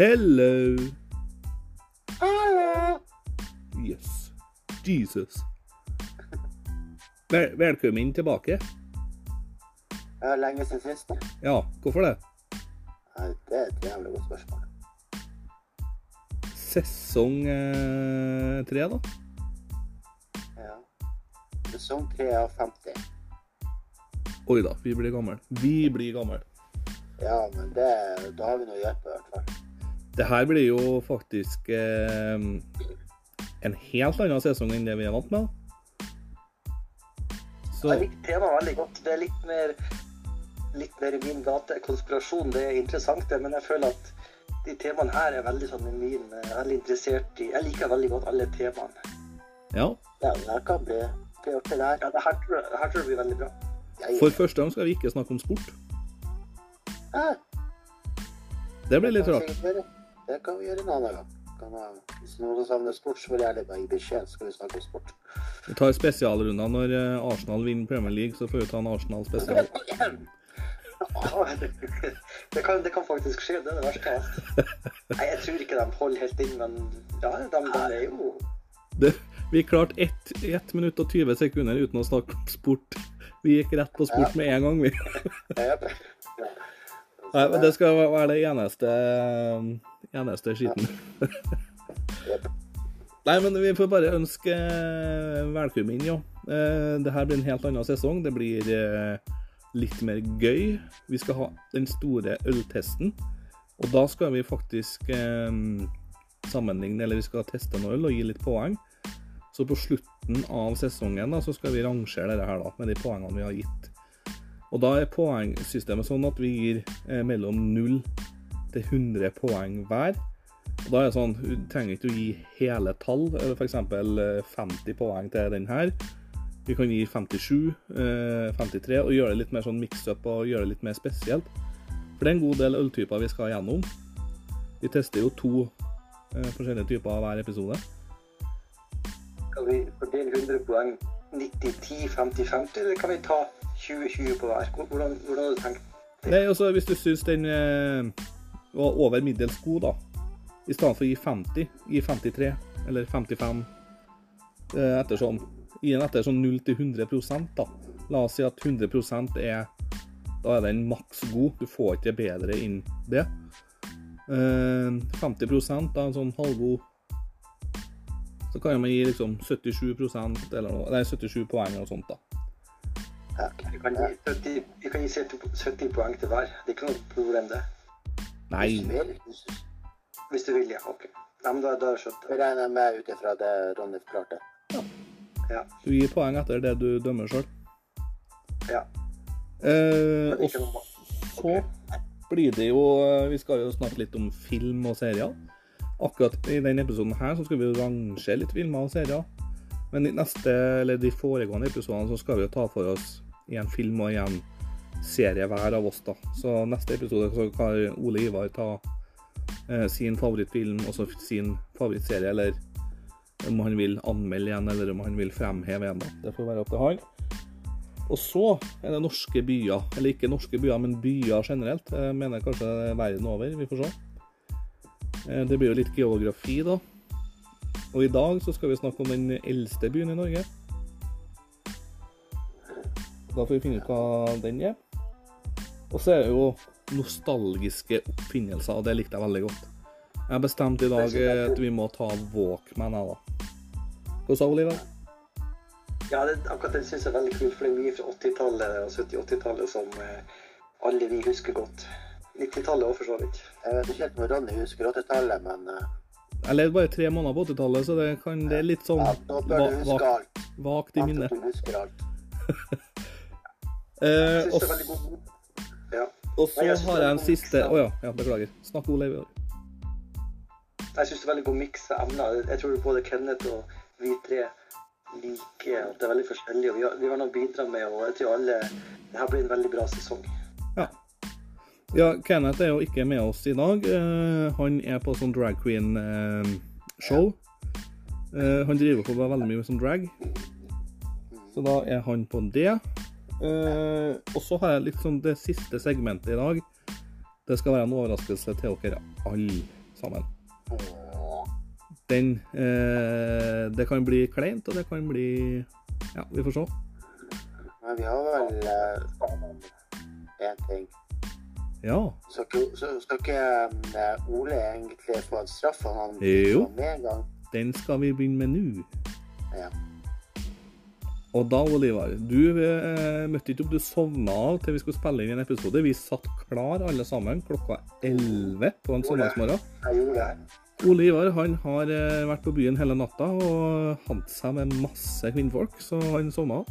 Hello. Hello. Yes. Jesus. Vel velkommen tilbake. Ja, lenge siden sist. Ja, hvorfor det? Det er et jævlig godt spørsmål. Sesong eh, tre, da? Ja. Sesong 3 av 50. Oi da, vi blir gamle. Vi blir gamle. Ja, men det, da har vi noe hjelp, i hvert fall. Det her blir jo faktisk eh, en helt annen sesong enn det vi er vant med. Så Jeg liker temaet veldig godt. Det er litt mer, litt mer i min gate. Konspirasjon det er interessant, det, men jeg føler at de temaene her er veldig sånn i min Jeg er veldig interessert i Jeg liker veldig godt alle temaene. ja. Ja, det kan bli det her. Ja, det her, jeg- her tror jeg blir veldig bra. Ja. For første gang skal vi ikke snakke om sport. Ja, Det blir litt rart. Det kan vi gjøre en annen gang. Kan hvis noen savner sport, så vil jeg gjerne gi beskjed, så skal vi snakke om sport. Vi tar spesialrunder når eh, Arsenal vinner Premier League, så får vi ta en Arsenal spesial. Det, kan, det kan faktisk skje, det er det verste av alt. Nei, jeg tror ikke de holder helt inn, men ja, de, de er jo Det, vi klarte 1 minutt og 20 sekunder uten å snakke om sport. Vi gikk rett på sport med en gang, vi. Nei, men det skal være det eneste, eneste skiten. Nei, men vi får bare ønske eh, velkommen, inn, jo. Det her blir en helt annen sesong. Det blir eh, litt mer gøy. Vi skal ha den store øltesten. Og da skal vi faktisk eh, sammenligne, eller vi skal teste noe øl og gi litt poeng. Så på slutten av sesongen da, så skal vi rangere dette her da, med de poengene vi har gitt. Og da er poengsystemet sånn at vi gir eh, mellom 0 til 100 poeng hver. Og da er det sånn, Du trenger ikke å gi hele tall, f.eks. 50 poeng til den her. Vi kan gi 57, eh, 53, og gjøre det litt mer sånn mix-up og gjøre det litt mer spesielt. For det er en god del øltyper vi skal gjennom. Vi tester jo to eh, forskjellige typer hver episode. Skal vi fordele 100 poeng 90-10, 50-50, eller kan vi ta 20-20 på hver? Hvordan, hvordan har du tenkt? Nei, altså Hvis du syns den eh, var over middels god, da, i stedet for å gi 50, gi 53 eller 55 eh, ettersom. Gi den etter sånn 0 til 100% da. La oss si at 100% er Da er den maks god. Du får ikke bedre enn det. Eh, 50% da, en sånn halvgod Så kan man gi liksom 77% eller noe, nei, 77 poeng noe sånt, da. Ja. Vi kan gi 70, vi kan gi 70, 70 poeng til hver. Det er ikke noe problem, det. Nei. Hvis du vil. Hvis du vil, ja. Ok. Nei, men da, da skjønte jeg regner jeg med ut ifra det Ronny forklarte. Ja. Du gir poeng etter det du dømmer sjøl. ja. Eh, og så okay. blir det jo Vi skal jo snakke litt om film og serier. Akkurat i denne episoden her så skal vi rangere litt filmer og serier. Men i neste, eller de foregående episodene så skal vi jo ta for oss igjen film og en serie hver av oss. da. Så neste episode så kan Ole Ivar ta eh, sin favorittfilm og sin favorittserie, eller om han vil anmelde igjen, eller om han vil fremheve igjen. da. Det får være opp til han. Og så er det norske byer, eller ikke norske byer, men byer generelt. Jeg mener kanskje er verden over, vi får se. Eh, Det blir jo litt geografi, da. Og i dag så skal vi snakke om den eldste byen i Norge. Da får vi finne ut hva den er. Og så er det jo nostalgiske oppfinnelser, og det likte jeg veldig godt. Jeg har bestemt i dag at vi må ta Walkman, jeg, da. Hva sa Oliver? Ja, det, akkurat det syns jeg er veldig kult, for det er mye fra 80-tallet og 70-80-tallet som eh, alle vi husker godt. 90-tallet òg, for så vidt. Jeg vet ikke helt hvordan Ronny husker 80-tallet, men eh, Jeg levde bare tre måneder på 80-tallet, så det, kan, det er litt sånn ja, nå bør du huske alt. vagt i minnet. du husker alt. Eh, og. Ja. og så Nei, har jeg en siste Å oh, ja, ja, beklager. Snakk, Ole. Jeg syns det er veldig god miks av emner. Jeg tror både Kenneth og vi tre liker at det er veldig forskjellig. Og vi har, vi har noe å bidra med, og jeg tror alle Det her blir en veldig bra sesong. Ja. ja, Kenneth er jo ikke med oss i dag. Uh, han er på sånn drag queen-show. Eh, han driver på med veldig mye sånn drag, så da er han på det. Eh, og så har jeg liksom det siste segmentet i dag. Det skal være en overraskelse til dere alle sammen. Den uh, Det kan bli kleint, og det kan bli Ja, vi får se. Men vi har vel én ting. Ja. Så skal ikke um, Ole egentlig få en straff han Jo. med en gang? Den skal vi begynne med nå. Ja. Og da, Olivar, du eh, møtte ikke opp. Du sovna til vi skulle spille inn en episode. Vi satt klar alle sammen klokka 11 på en søndagsmorgen. Jeg gjorde det. Ole Ivar han har eh, vært på byen hele natta og hatt seg med masse kvinnfolk, så han sovna.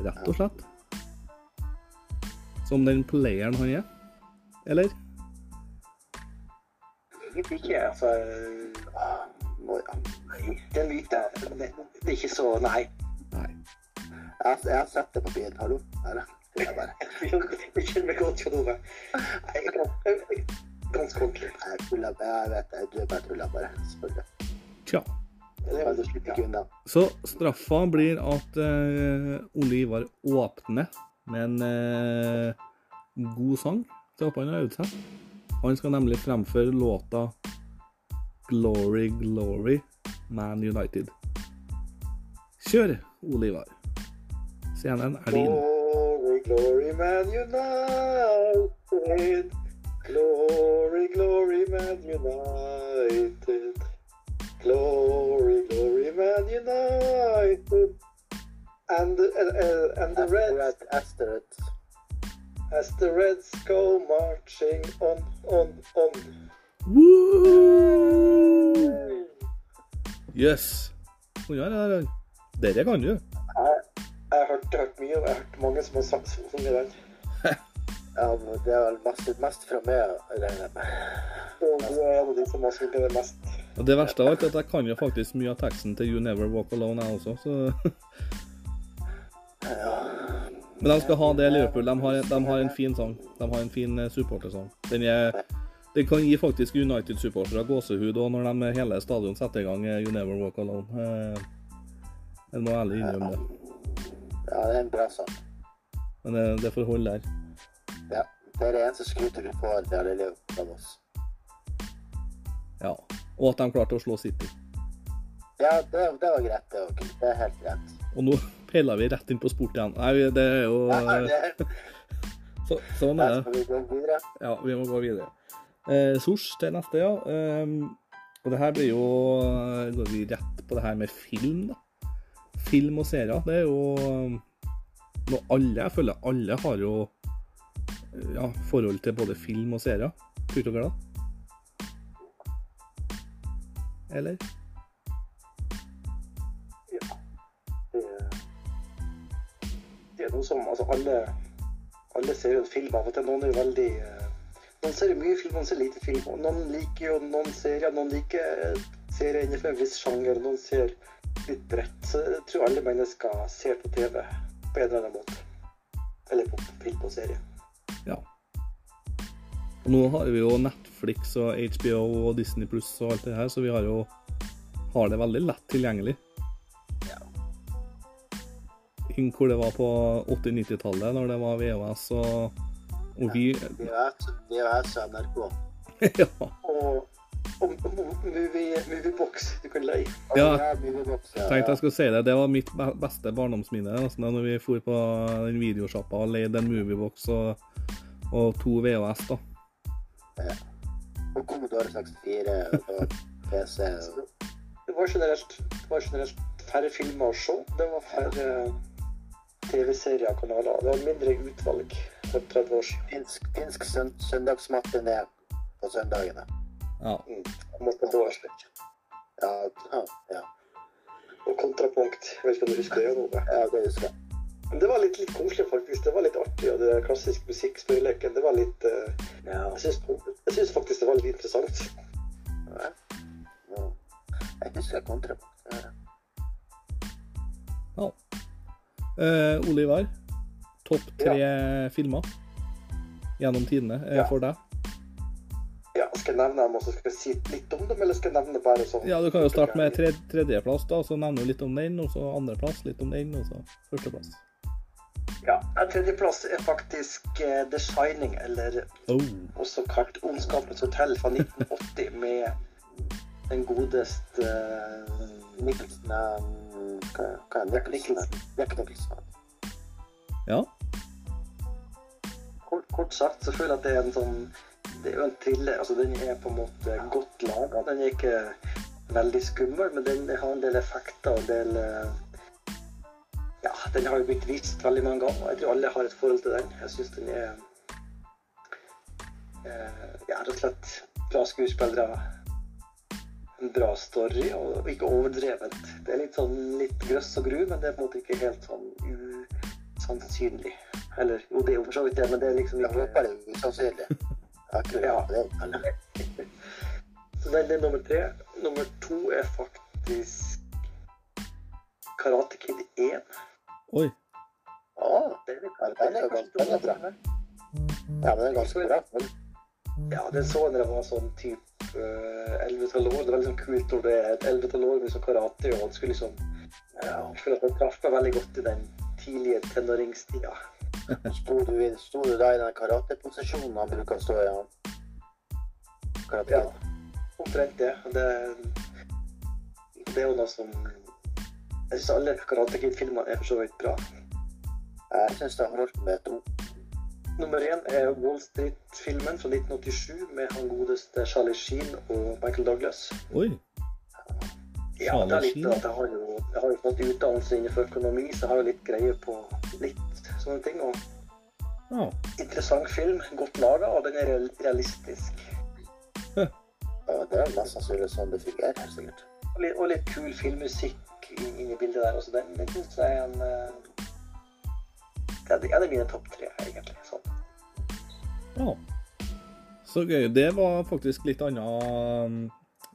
Rett og slett. Som den playeren han er. Eller? Egentlig ikke. Altså, Ah, må, ja. nei, det er myte. Det, det er ikke så Nei. Nei. Jeg, jeg har sett det på byen. Hallo? Nei, det er bare Jeg meg godt, Jon Ove. Nei, jeg kan- jeg- Ganske ordentlig. Jeg tuller. Jeg vet det. Du er bare tuller, bare. Selvfølgelig. Tja. Så straffa blir at uh, Ole Ivar åpner med en uh, god sang. til Håpan øvd. Han skal nemlig fremføre låta 'Glory, Glory, Man United'. Kjør, Ole Ivar. Scenen er din. Glory, glory, man united. Glory, glory, man united. Glory, glory, man united. And the, uh, and the Reds, Asteroid. as the Reds go marching on, on, on. Woo! Yes. Kunne jeg det? Dere kan du. Jeg har hørt, hørt mye, og jeg har hørt mange som har sagt sunget den. Ja, det er vel mest, mest fra meg, regner jeg med. Og du er en av de som har sunget det mest. Og det verste av alt er at jeg kan jo faktisk mye av teksten til You Never Walk Alone, jeg også. Så. Ja. Men de skal ha det, Liverpool. De har, de har en fin sang. De har en fin eh, supportersang. Den, er, den kan gi faktisk United-supportere gåsehud òg når de hele stadion setter i gang eh, You Never Walk Alone. Eh, Jeg må ærlig innrømme det. ja, det er en bra sang. Men det, det får holde der. Ja. Det er det eneste skrytet du får der i Liverpool av oss. Ja. Og at de klarte å slå City. Ja, det, det var greit, det òg. Det er helt greit. Og nå peiler vi rett inn på sport igjen. Nei, det er jo Ja, eh, det, så, Sånn er det. vi. Ja, vi må gå videre. Eh, Sors til neste, ja. Eh, og det her blir jo eh, Går vi rett på det her med film, da? Film og serier. Det er jo um, noe alle Jeg føler alle har jo eh, ja, forhold til både film og serier. Tror dere det? Eller? det, det er noe som altså alle, alle ser jo film av og til. Noen er jo veldig eh, Noen ser mye film, noen ser lite film. og Noen liker jo noen serier. Noen liker eh, serier innenfor en viss sjanger. Noen ser litt bredt. Så jeg tror alle mennesker ser på TV på en eller annen måte. Eller på film og serie. Ja. Og nå har vi jo Netflix og HBO og Disney Pluss og alt det her, så vi har jo har det veldig lett tilgjengelig. Ja. Hvor det var på 80-90-tallet, når det var VHS og, og vi VHS og NRK. Ja. Og, Moviebox du kan leie. Ja. ja, Tenkte jeg skulle si det. Det var mitt beste barndomsminne. Altså, når vi for på den videosjappa og leide en moviebox og, og to VHS. da. Og Commodore 64 og PC. Det var generelt, det var generelt færre filmer å se. Det var færre TV-serier og kanaler. Det var mindre utvalg for 30 år siden. finsk finsk søn, søndagsmatiné på søndagene. Ja. Mm. Måtte gå Ja, ja, ja. Og kontrapunkt. Jeg vet ikke om du husker det? Noe. Ja det husker jeg. Men det var litt, litt koselig, faktisk. Det var litt artig. Og det klassiske klassisk musikkspilleleken, det var litt uh, Ja. Jeg syns, faktisk det var litt interessant. ja. ja. Jeg husker kontrapunkt. Ja. Uh, Eh, Olivar, topp tre filmer gjennom tidene uh, Ja. for deg? Ja, Skal jeg nevne dem, og så skal jeg si litt om dem, eller skal jeg nevne bare sånn? Ja, Du kan jo starte med tre, tredjeplass, da, så nevner du litt om den, og så andreplass, litt om den, og så førsteplass. Ja, tredjeplass er faktisk eh, The Shining, eller Oh. også kalt Ondskapens hotell fra 1980, med den godeste eh, Nicholson er Hva hva er det? Nicholson. Ja. kort, kort sagt så føler jeg at det er en sånn Det er jo en thriller. Altså, den er på en måte godt laga. Den er ikke veldig skummel, men den har en del effekter og en del eh, Ja, den har jo blitt vist veldig mange ganger, jeg tror alle har et forhold til den. Jeg syns den er eh, ja, rett og slett bra skuespillere. En bra story, og ikke overdrevet. Det er litt sånn litt grøss og gru, men det er på en måte ikke helt sånn usannsynlig. Eller jo, det er jo for så vidt det, men det er liksom ikke håper det er Ja. det. eller? Så den er nummer tre. Nummer to er faktisk Karate Kid 1. Oi. Å, Den er, Ja, den er nummer bra. ja, men det er ganske bra. Ja, den så jeg da jeg var sånn type uh, 11-12 år. Det var liksom kult når det er 11-12 år med sånn karate, og han skulle liksom ja, Jeg føler at den traff meg veldig godt i den tidlige tenåringstida. sto du, i- sto du da i den karateposisjonen han bruker å stå i? Ja. Karate. Ja, omtrent det. det. Det er jo noe som Jeg syns alle Karate Kid-filmene er for så vidt bra. Jeg syns det holdt med to. Nummer én er Wall Street-filmen fra 1987 med han godeste Charlie Sheen og Michael Douglas. Oi. Ja, det er litt Charlie at jeg har jo, jeg har jo fått utdannelse innenfor økonomi, så jeg har jo litt greie på litt sånne ting. Og Ja. interessant film, godt laga, og den er real- realistisk. Ja, det er mest sannsynlig sånn det fungerer, sikkert. Og litt, og litt kul filmmusikk inn, inn i bildet der. Også den den syns jeg er en eh, Det er, det er mine topp tre, egentlig. Sånn. ja. Så gøy. Det var faktisk litt annet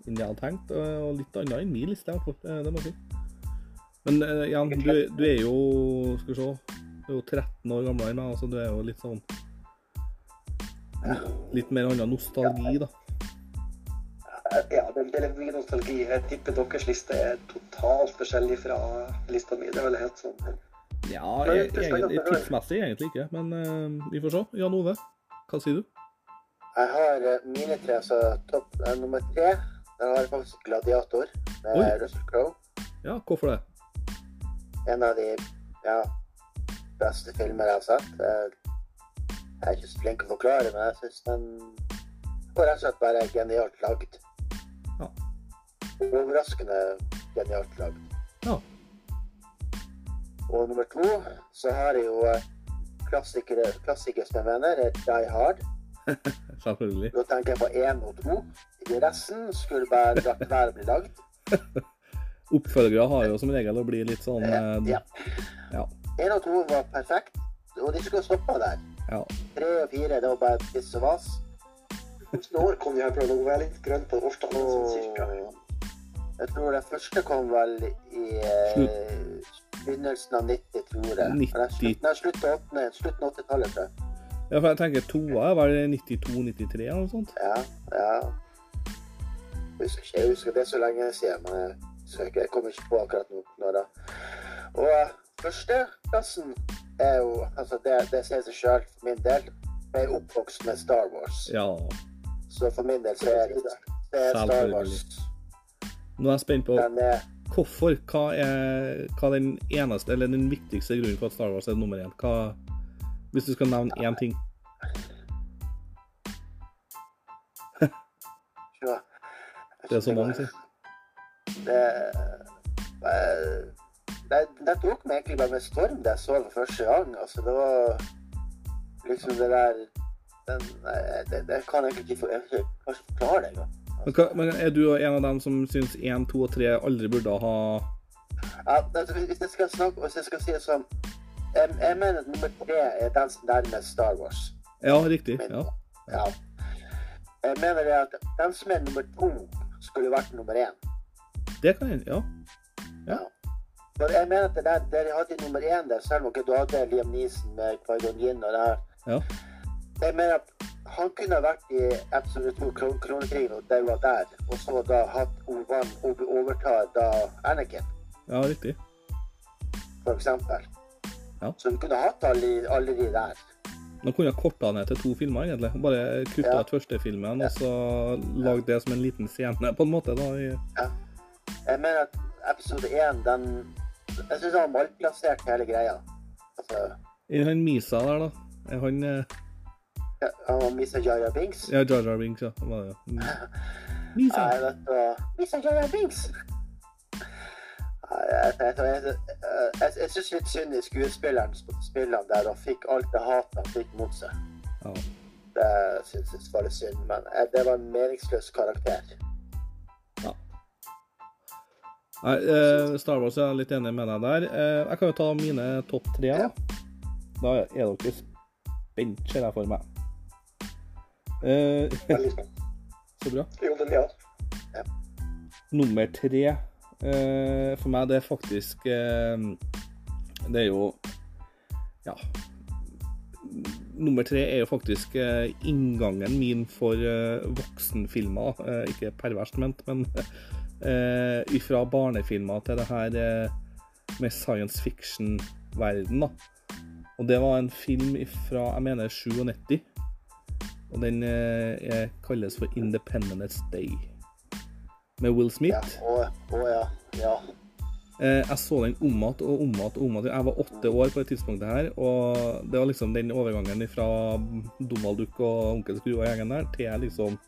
enn jeg hadde tenkt, og litt annet enn min liste. Eh, Det må jeg si. Men eh, Jan, du, du er jo Skal vi se. Du er jo 13 år gamlere enn meg, altså du er jo litt sånn Litt mer annen nostalgi, da. Ja, det er mye nostalgi. Jeg tipper deres liste er totalt forskjellig fra lista mi. Det er vel helt sånn Ja, egentlig, tidsmessig egentlig ikke, men uh, vi får se. Jan Ove, hva sier du? Jeg har eh, mine tre, så topp uh, nummer tre Den har faktisk Gladiator med Oi. Russell Crowe. Ja, hvorfor det? En av de ja, beste filmer jeg har sett. Eh, Jeg er ikke så flink til å forklare, men jeg syns den var rett og slett bare genialt lagd. Ja. Overraskende genialt lagd. Ja. Og nummer to så har jeg jo klassikere, klassikere, klassiker som jeg mener, er Die Hard. Selvfølgelig. Da tenker jeg på én og to. Resten skulle bare vært å bli lagd. Oppfølgere har jo som regel å bli litt sånn eh, Ja. Ja. Én og to var perfekt, og de skulle stoppa der. ja. Tre og fire, det var bare piss og vas. Hvilket år kom de her på? Nå var litt grønn på årstallet, sånn cirka. Jeg tror den første kom vel i Slutt. begynnelsen av 90, tror jeg. 90. Nei, slutten av slutten av åttende- slutten av 80-tallet, tror jeg. Ja, for jeg tenker toa er vel 92-93 eller noe sånt. Ja, ja. Jeg husker ikke, jeg husker det er så lenge siden, men jeg, jeg kommer ikke på akkurat nå. da. Og eh, førsteplassen er jo altså Det, det sier seg sjøl for min del. Jeg er oppvokst med Star Wars, Ja. så for min del så er det, det er Star Wars. Nå er jeg spent på er hvorfor. Hva er hva er den eneste, eller den viktigste grunnen for at Star Wars er nummer én? Hva, hvis du skal nevne én ting. Det er så mange, si. Det, det, det tok meg egentlig bare med storm det jeg så den første gang. Altså, det var liksom det der den, det, det kan jeg egentlig ikke for- forklare det engang. Men, hva, men er du en av dem som syns én, to og 3 aldri burde ha Ja, altså, hvis jeg skal snakke hvis jeg skal si det sånn jeg, jeg mener at nummer tre er den som nærmest Star Wars. Ja, riktig. Ja. Ja. Jeg mener at den som er nummer to, skulle vært nummer én. Det kan jeg. Ja. Ja. For jeg mener at det der, hadde nummer én der, selv om ikke du hadde Liam Neeson med Qui-Gon Jinn og det her. Ja. Jeg mener at han kunne ha vært i Episode 2 kron Kronekrigen og det var der, og så da hatt over- overta da Anakin, ja, riktig. for eksempel. Ja. Så du kunne hatt alle, alle de der. Nå kunne jeg korta ned til to filmer, egentlig. Bare kutta Ja. ut første filmen, og så lagd det som en liten scene, på en måte. da. i- Jeg mener at episode én, den Jeg syns han malplassert hele greia. Altså, I han Misa der, da. Er han eh, ja, han Misa Jaja Binks. Ja, Jar Binks, ja. Han var det, ja. Mm. Misa. Nei, vet du Misa Jaja Binks! Jeg, jeg, jeg, jeg, syns litt synd i skuespilleren han der og fikk alt det hatet han fikk mot seg. Ja. Det syns jeg var litt synd, men eh, det var en meningsløs karakter. Nei, eh, Star Wars er jeg litt enig med deg der. Eh, jeg kan jo ta mine topp tre, da. Da er dere spent, ser jeg for meg. Eh, så bra. Jo, den, ja. Nummer tre eh, for meg, det er faktisk eh, Det er jo Ja. Nummer tre er jo faktisk eh, inngangen min for voksenfilmer. Eh, ikke perverst ment, men eh, ifra barnefilmer til det her eh, med science fiction-verden, da. Og det var en film fra jeg mener 97. Og den eh, er, kalles for Independence Day. Med Will Smith. Ja, å, å, ja. ja. Eh, jeg så den om igjen og om igjen og om igjen. Jeg var åtte år på det tidspunktet her, og det var liksom den overgangen fra Donald Duck og Onkel Skru og gjengen der til jeg liksom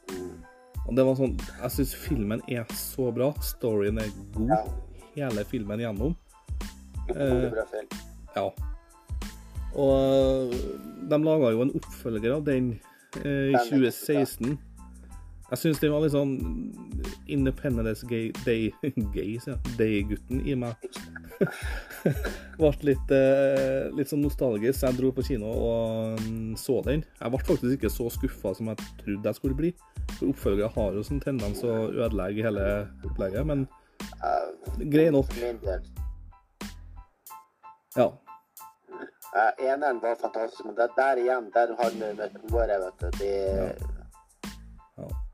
Og det var sånn Jeg syns filmen er så bra. Storyen er god Ja. hele filmen gjennom. Eh. Ja. Og de laga jo en oppfølger av den eh, i Den er 2016. Jeg syns det var litt sånn Independence Gay Day Gay, sier jeg. Day-gutten i meg. ble litt, eh, litt sånn nostalgisk. Jeg dro på kino og mm, så den. Jeg ble faktisk ikke så skuffa som jeg trodde jeg skulle bli. For Oppfølgere har jo sånn tendens å ødelegge hele opplegget, men grei nok. Ja. Eneren var fantastisk, men det der igjen, der har vi med toere, vet du. De, Ja.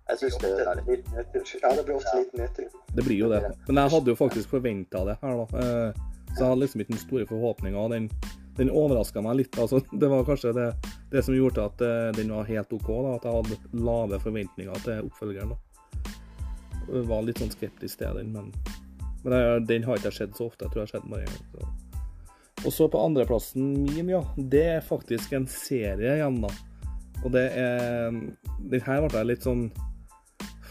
Jeg syns det er litt nedtur. Ja, det blir ofte litt nedtur. Det blir jo det. Men jeg hadde jo faktisk forventa det her, da. Eh, Så jeg hadde liksom ikke den store forhåpninga. Den, den overraska meg litt. Altså, det var kanskje det, det som gjorde at eh, den var helt OK. da, At jeg hadde lave forventninger til oppfølgeren. da. Jeg var litt sånn skeptisk til den, men, men den har ikke sett så ofte. Jeg tror jeg har den bare én gang. Og så på andreplassen min, ja. Det er faktisk en serie igjen, da. Og det er Den her ble jeg litt sånn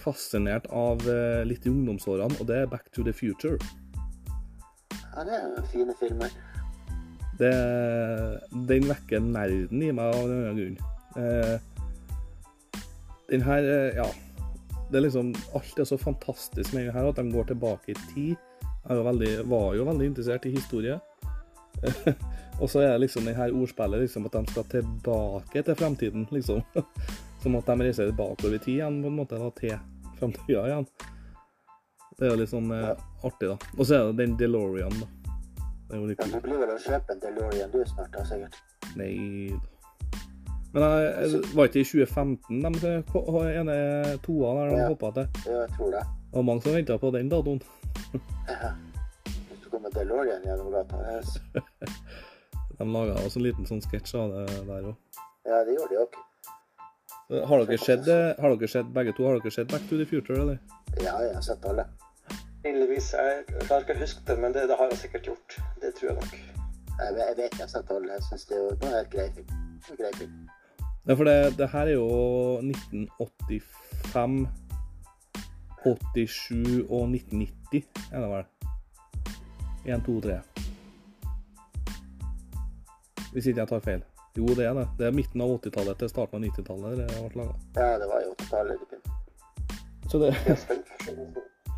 fascinert av eh, litt i ungdomsårene, og det er Back to the Future. Ja, det er fine filmer. Det, den vekker nerden i meg av en annen grunn. Eh, den her, eh, ja Det er liksom Alt er så fantastisk med den her at de går tilbake i tid. Jeg var, veldig, var jo veldig interessert i historie. og så er det liksom det her ordspillet liksom at de skal tilbake til fremtiden, liksom. Som at de reiser bakover i tid igjen, på en måte, da, til fremtida igjen. Det er jo litt sånn eh, artig, da. Og så er det den DeLorean, da. Det er jo litt Ja, du blir vel å kjøpe en DeLorean du snart, da, sikkert. Nei da. Men jeg, jeg, var ikke i 2015 de ene toa der de Ja. hoppa til? Ja, jeg tror det. Det var mange som venta på den datoen. Hvis du kommer DeLorean gjennom gata De laga også en liten sånn sketsj av det der òg. Ja, det gjorde de òg. Har dere sett Har dere sett begge to? Har dere sett Back to the Future, eller? Ja, jeg har sett alle. Heldigvis. Jeg klarer ikke å huske det, men det, det har jeg sikkert gjort. Det tror jeg nok. Jeg, vet- jeg vet jeg har sett alle. Jeg syns det er jo- det er et grei film. En grei film. Nei, for det, det her er jo 1985, 87 og 1990, er det vel? 1, 2, 3. Hvis ikke jeg tar feil. Jo, det er det. Det er midten av 80-tallet til starten av 90-tallet det ble laga. Ja, det var de film. Så det Jeg er, spent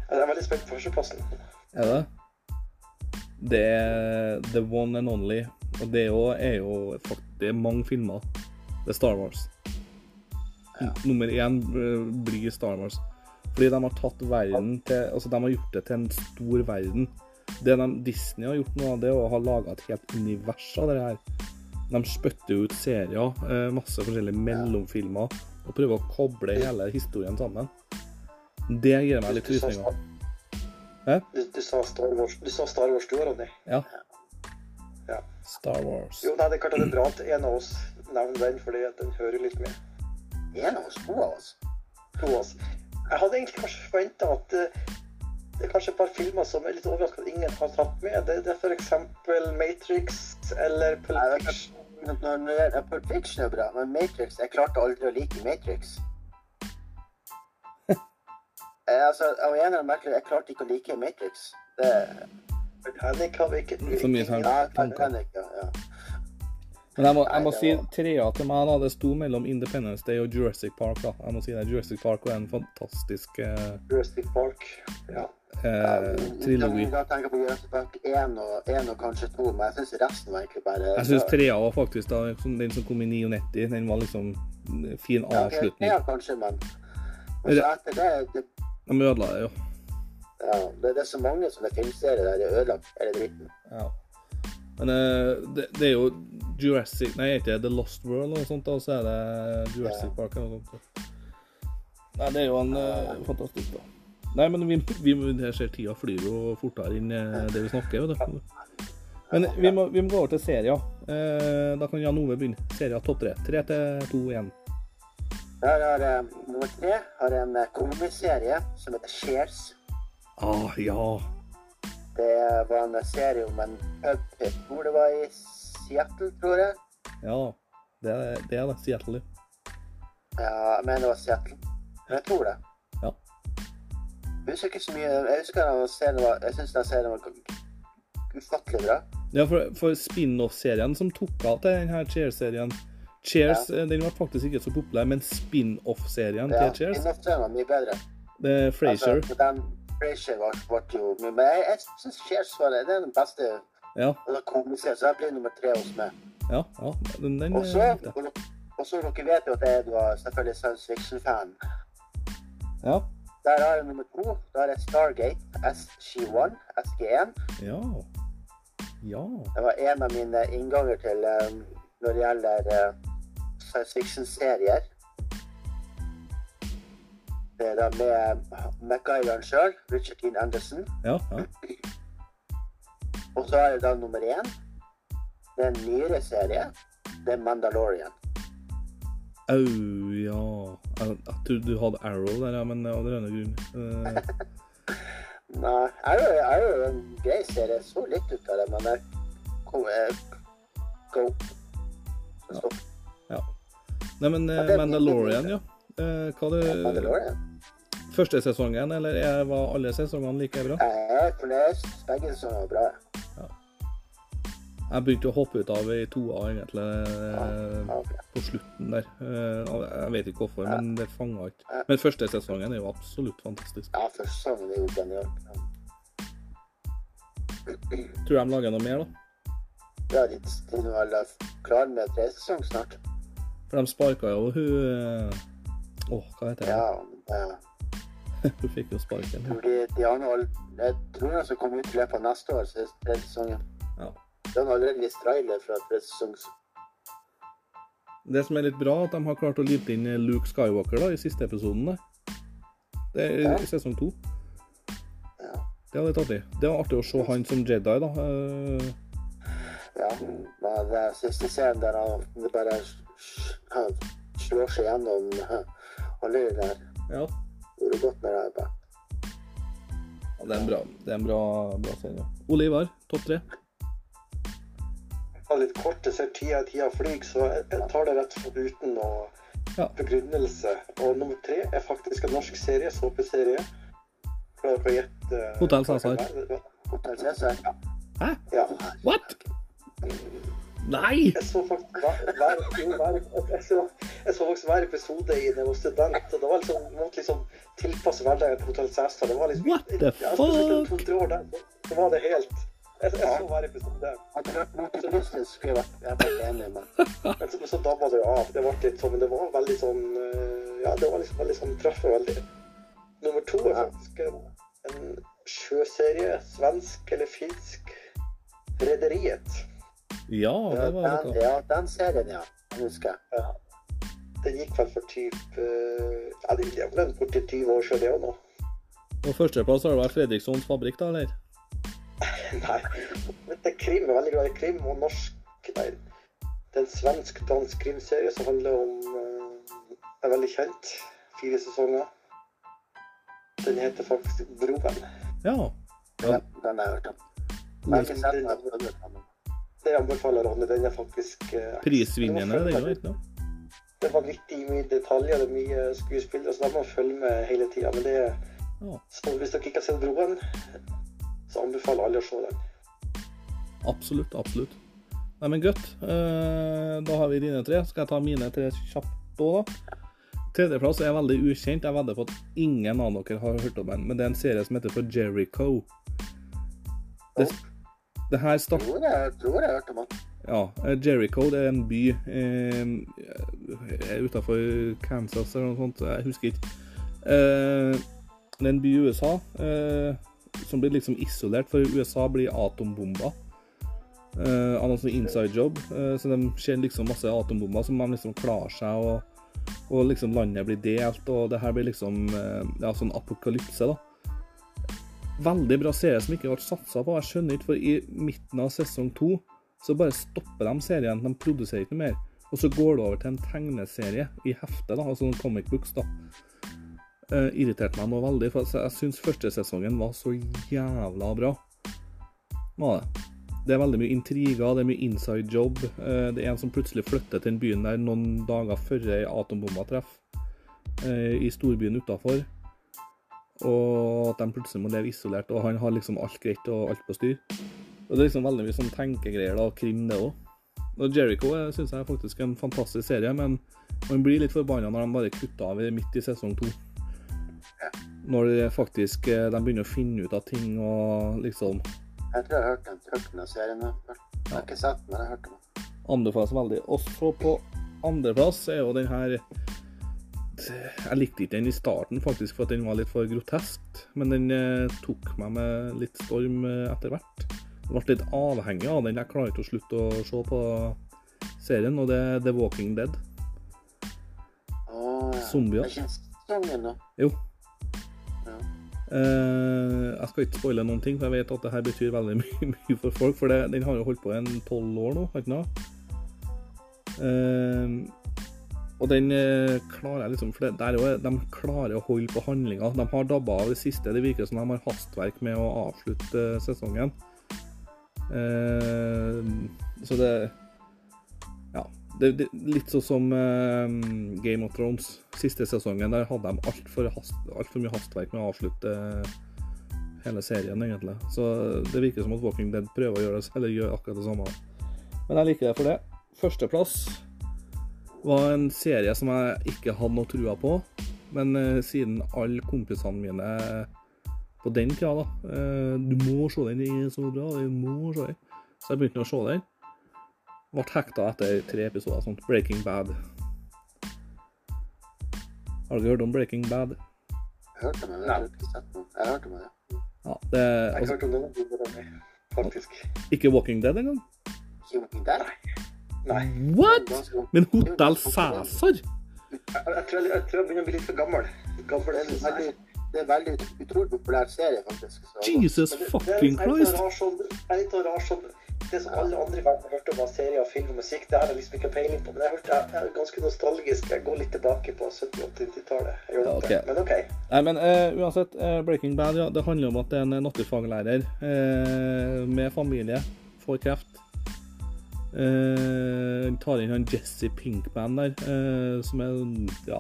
jeg er veldig spent på førsteplassen. er det. Det er the one and only. Og det er jo, jo fakt- Det er mange filmer. Det er Star Wars. Nummer én eh, blir Star Wars. Fordi de har tatt verden til Altså, de har gjort det til en stor verden. Det de, Disney har gjort nå, det er å ha laga et helt univers av det her. De spytter ut serier, eh, masse forskjellige mellomfilmer, og prøver å koble hele historien sammen. Det gir meg litt frysninger. Du, du sa Star Wars, du sa Star Wars du, Ronny. Ja. Ja. Star Wars. Jo, nei, det er klart at det er bra at en av oss nevner den, fordi den hører litt med. En av oss, to av oss. To av oss. Jeg hadde egentlig kanskje forventa at eh, det er kanskje et par filmer som er litt overraskende at ingen har tatt med. Det, det er f.eks. Matrix eller Pulp Fiction. Når, når, når, Pulp Fiction er bra, men Matrix Jeg klarte aldri å like Matrix. Jeg, altså, av en eller annen merkelig Jeg klarte ikke å like Matrix. Det, Titanic har vi ikke Så mye tanker. ja. Men jeg må, jeg må Nei, si trea til meg, da. Det sto mellom Independence Day og Jurassic Park. da. Jeg må si det. Jurassic Park var en fantastisk uh... Jurassic Park. Ja. Eh, trilogi. Da tenker jeg på Park 1 og, 1 og kanskje 2, men jeg syns resten var egentlig bare Jeg syns 3 var faktisk da, den som kom i 99. Den var liksom fin avslutning. Ja, kanskje, men men så etter det, det De ødela det jo. Ja, det, er så mange som er filmserier der det er ødelagt hele dritten. Ja. Men eh, det, det er jo Jurassic Nei, ikke The Lost World eller noe sånt? Og så er det Jurassic. Park eller noe sånt. Nei, det er jo en eh, fantastisk, da. Nei, men vi, vi, jeg ser tida flyr jo fortere enn eh, det vi snakker, vet du. Men vi må, vi må gå over til serier. Eh, da kan Jan Ove begynne. Serier topp tre. Tre til to igjen. Her har eh, nummer tre har en eh, komiserie som heter Shares. Ah, ja. Det var en serie om en pub jeg tror det var i Seattle, tror jeg. Ja. Det er det, er det Seattle. Ja, jeg mener det var Seattle. Jeg tror det. Ja. Husker ikke så mye Jeg husker den serien var Jeg synes den serien var ufattelig bra. Ja, for, for spin-off-serien som tok av til denne Cheers-serien Cheers ja. den var faktisk ikke så populær, men spin-off-serien Ja, til Cheers, Spin-off-serien var mye bedre. det er Frasier. Altså, den Frasier ble, ble jo mye Men jeg, jeg syns Cheers var det. Det er den beste Ja, altså, komiserien, så jeg blir nummer tre hos meg. ja, ja. Den, den Og så, eh, likte jeg. og så dere vet jo at jeg var selvfølgelig science fiction-fan. Ja. Der har jeg nummer to. Da er det Stargate SG1. SG1. Ja. Ja. Det var en av mine innganger til um, når det gjelder uh, science fiction-serier. Det er da med MacGyveren sjøl, Richard Dean Anderson. Ja. ja. Og så er det da nummer én. Det er en nyere serie. Det er Mandalorian. Au, ja. Jeg, trodde du hadde Arrow der, ja, men av en eller annen grunn. Uh... Nei, arrow, arrow er en grei serie. Jeg så litt ut av det, men jeg Go. Ja. ja. Nei, men er Mandalorian, ja. Uh, hva det Mandalorian. Første sesongen, eller er, var alle sesongene like bra? Jeg er fornøyd. Begge som var bra. Jeg begynte å hoppe ut av i toa, egentlig, eh, på slutten der. Eh, Jeg vet ikke hvorfor, men det fanga ikke. Men første sesongen er jo absolutt fantastisk. Ja, første sesongen er jo genial. Tror de lager noe mer, da. Ja, de, de er vel klar med tredje sesong snart. For de sparka jo hun Å, Åh, hva heter det? Ja, eh, Hun fikk jo sparken. de, de har noe, jeg tror den skal komme ut i løpet av neste år, så tredje sesongen. Ja. De har allerede vist trailer fra sesong. Det som er litt bra, er at de har klart å lime inn Luke Skywalker da, i siste episoden. der. Det er Ja. sesong to. Ja. Det var litt artig. Det var artig å se han som Jedi, da. Ja, men det siste scenen der han det bare slår seg gjennom alle de der Ja. gjorde godt med det. bare. ja. Det er en bra, det er en bra, bra serie. Ole Ivar, topp tre. Var litt kort, jeg ser tida tida flyr, så jeg tar det rett uten noe Ja. begrunnelse. Og nummer tre er faktisk en norsk serie, såpeserie. Klarer dere å gjette eh, Hotell Cæsar. Hotell Cæsar. Hæ? Ja. What? Nei! Jeg så faktisk hver, hver, jo, hver, jeg så, jeg så faktisk hver episode i jeg var student. og Det var liksom, måtte liksom tilpasse hverdagen til Hotell Cæsar. Det var liksom, What the ja, spesielt fuck? to-tre år der, så, så var det helt Jeg, jeg så hver episode. Hadde det Monty Python, skulle jeg vært jeg vært enig med. Men så, så dabba det jo av. Det ble litt sånn, men det var veldig sånn eh, Ja, det var liksom veldig sånn treffer veldig. Nummer to er faktisk en, en sjøserie. Svensk eller finsk. Rederiet. Ja, det var Den, noe. ja, den serien, ja. Den husker jeg. Ja. Den gikk vel for typ eh, Ja, det er vel borti 20 år siden det òg nå. På førsteplass har det vært Fredrikssons fabrikk, da, eller? Nei. Det er krim. Jeg er veldig glad i krim og norsk Nei. Det er en svensk-dansk krimserie som handler om uh, er veldig kjent. Fire sesonger. Den heter faktisk Broen. Ja. Ja, den har jeg hørt om. Det anbefaler Ronny. Den er faktisk uh, Prisvinnende, det gjør ikke noe. Det er vanvittig mye detaljer, det er mye skuespillere, så da må man følge med hele tida. Men det er Ja. så hvis dere ikke har sett Broen, så anbefaler alle å se den. Absolutt, absolutt. Nei, men godt. Eh, da har vi dine tre. Skal jeg ta mine tre kjapt òg, da? Tredjeplass er veldig ukjent. Jeg vedder på at ingen av dere har hørt om den. Men det er en serie som heter for Jericho. Det, det her start, Jo, jeg, tror jeg har hørt om den. ja, eh, Jericho det er en by eh, utafor Kansas eller noe sånt. Jeg husker ikke. Eh, det er en by i USA eh, som blir liksom isolert, for USA blir atombomba. uh, av noen sånn inside job. Uh, så de ser liksom masse atombomber som de liksom klarer seg, og, og liksom landet blir delt, og det her blir liksom uh, ja, sånn apokalypse, da. Veldig bra serie som ikke ble satsa på. Jeg skjønner ikke, for i midten av sesong to så bare stopper de serien. De produserer ikke noe mer. Og så går det over til en tegneserie i hefte, da, altså en comic books. da. Eh, irriterte meg nå veldig, for jeg syns første sesongen var så jævla bra. Var det. Det er veldig mye intriger, det er mye inside job. Uh, det er en som plutselig flytter til den byen der noen dager før ei atombombe treffer, Uh, i storbyen utafor. Og at de plutselig må leve isolert, og han har liksom alt greit og alt på styr. Og det er liksom veldig mye sånn tenkegreier, da, krim, det òg. Og Jericho syns jeg er faktisk en fantastisk serie, men man blir litt forbanna når de bare kutter av midt i sesong to. Når faktisk eh, de begynner å finne ut av ting og liksom Jeg tror jeg har hørt den, hørt den serien. Jeg har ikke sett den, men jeg har hørt den. anbefales veldig. Og så på andreplass er jo den her Jeg likte ikke den i starten, faktisk, for at den var litt for grotesk. Men den eh, tok meg med litt storm eh, etter hvert. Jeg ble litt avhengig av den. Jeg klarer ikke å slutte å se på serien, og det er The Walking Dead. Å, ja. Zombier. Det er ikke sesongen nå. Jo. Eh, jeg skal ikke spoile noen ting, for jeg vet at det her betyr veldig mye, mye for folk. For det, den har jo holdt på i tolv år nå, ikke noe? Eh, og den eh, klarer jeg liksom For det, jo, de klarer å holde på handlinga. De har dabba av det siste. Det virker som de har hastverk med å avslutte sesongen. Så det. Det, det, litt sånn som uh, Game of Thrones. Siste sesongen der hadde de altfor alt for mye hastverk med å avslutte hele serien, egentlig. Så det virker som at Walking Dead prøver å gjøre det, gjør akkurat det samme. Men jeg liker det for det. Førsteplass var en serie som jeg ikke hadde noe trua på. Men uh, siden alle kompisene mine på den tida da uh, Du må se den, den er så bra. Du må se den. Så jeg begynte å se den. Ble hekta etter tre episoder. sånn Breaking Bad. Har dere hørt om Breaking Bad? Hørte men jeg har ikke sett den. Jeg hørte om det. ja. Det er Jeg har altså, hørt om det, faktisk. ikke Walking Dead engang. Walking Dead? Nei. What?! Men Hotell Cæsar? Jeg, jeg, tror jeg, begynner å bli litt for gammel. Gammel er veldig, det er en veldig utrolig populær serie, faktisk. Så, Jesus det- fucking det er litt Christ! sånn- Jeg er litt rar sånn Det som alle andre i verden har hørt om av serier, film og musikk, det har jeg liksom ikke peiling på. Men jeg, har hørt, jeg, er ganske nostalgisk. Jeg går litt tilbake på 70-80-tallet. Ja, okay. ok. Men OK. Nei, men uh, uansett, uh, Breaking Bad ja, det handler om at en naturfaglærer uh, med familie får kreft. Eh, tar inn han Jesse Pinkman der, eh, som er ja,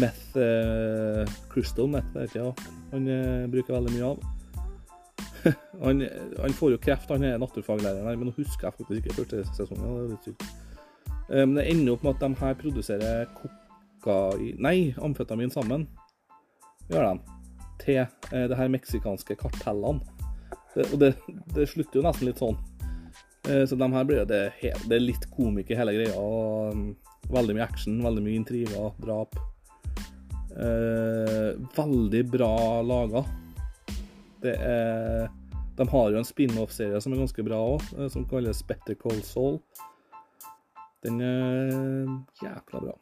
meth eh, Crystal meth, vet jeg, ja. han eh, bruker veldig mye av. han, han får jo kreft, han er naturfaglærer her, men nå husker jeg faktisk ikke første sesongen. Det er litt sykt. Eh, men det ender opp med at de her produserer kokain Nei, amfetamin sammen gjør de, til eh, det her meksikanske kartellene. Det, og det, det slutter jo nesten litt sånn. Eh, så de her blir det, det er litt i hele greia. og um, Veldig mye action, veldig mye intriger, drap. Veldig bra laga. Det er De har jo en spin-off-serie som er ganske bra òg, som kalles Better Call Saul. Den er jækla bra.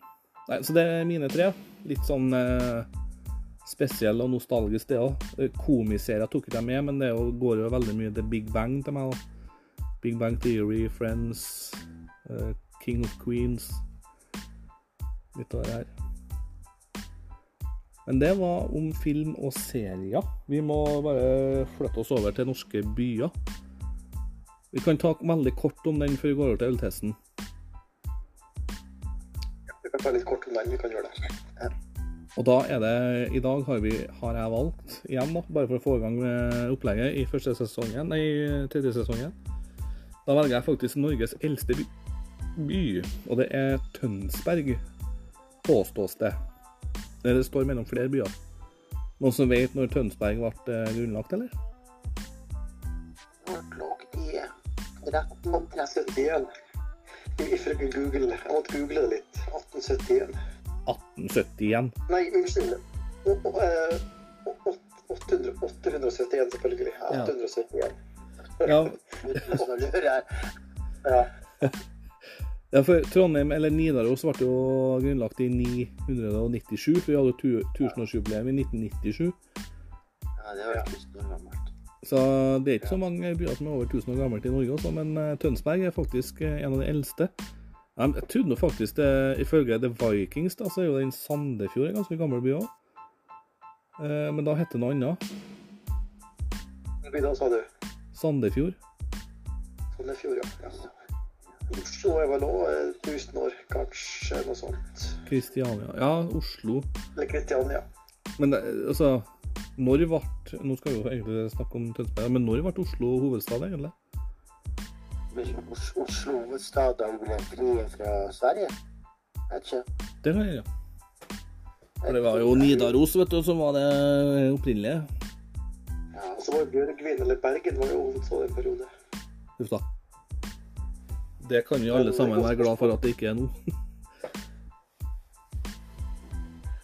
Nei, så det er mine tre. Litt sånn eh, spesiell og nostalgisk, det òg. Komiserier tok ikke jeg med, men det går jo veldig mye til Big Bang til meg. Big Bang Theory, Friends, eh, King of Queens Litt av det her. Men det var om film og serier. Vi må bare flytte oss over til norske byer. Vi kan ta veldig kort om den før vi går over til øltesten. Vi kan ta litt kort om den. Vi kan gjøre det. Og da er det I dag har, vi, har jeg valgt, igjen da, bare for å få i gang med opplegget i første sesongen, nei, tredje sesongen, da velger jeg faktisk Norges eldste by. by og det er Tønsberg, påstås det. Det står mellom flere byer. Noen som vet når Tønsberg ble eh, grunnlagt, eller? Når lå de rett på 30 1871. Ifølge Google. Jeg måtte google det litt. 1871. 1871. Nei, unnskyld. O- o- eh, å- å- 800, 871, selvfølgelig. Ja. 871. Ja. Ja. ja, for Trondheim, eller Nidaros, ble jo grunnlagt i 997, for vi hadde jo tu- tusenårsjubileum i 1997. Ja, det var ikke så gammelt. Så det er ikke så mange byer som er over 1000 år gammelt i Norge også, men eh, Tønsberg er faktisk eh, en av de eldste. Ja, Jeg trodde faktisk det, ifølge The Vikings, da, så er jo den Sandefjord en ganske gammel by òg. Men da heter det noe annet. Hva da, sa du? Sandefjord. Sandefjord, ja. ja. Oslo er vel òg 1000 år, kanskje noe sånt. Kristiania. Ja, Oslo. Eller Kristiania. Men altså Når ble Nå skal vi jo egentlig snakke om Tønsberg, men når ble Oslo hovedstad, egentlig? Os- Oslo hovedstad da ble fri fra Sverige? Vet ikke. Det kan jeg gjøre. For det var jo Nidaros, vet du, som var det opprinnelige. Ja, Og så var Bjørgvin, eller Bergen, var jo hovedstad en periode. Uff da. Det kan jo alle sammen være glad for at det ikke er nå.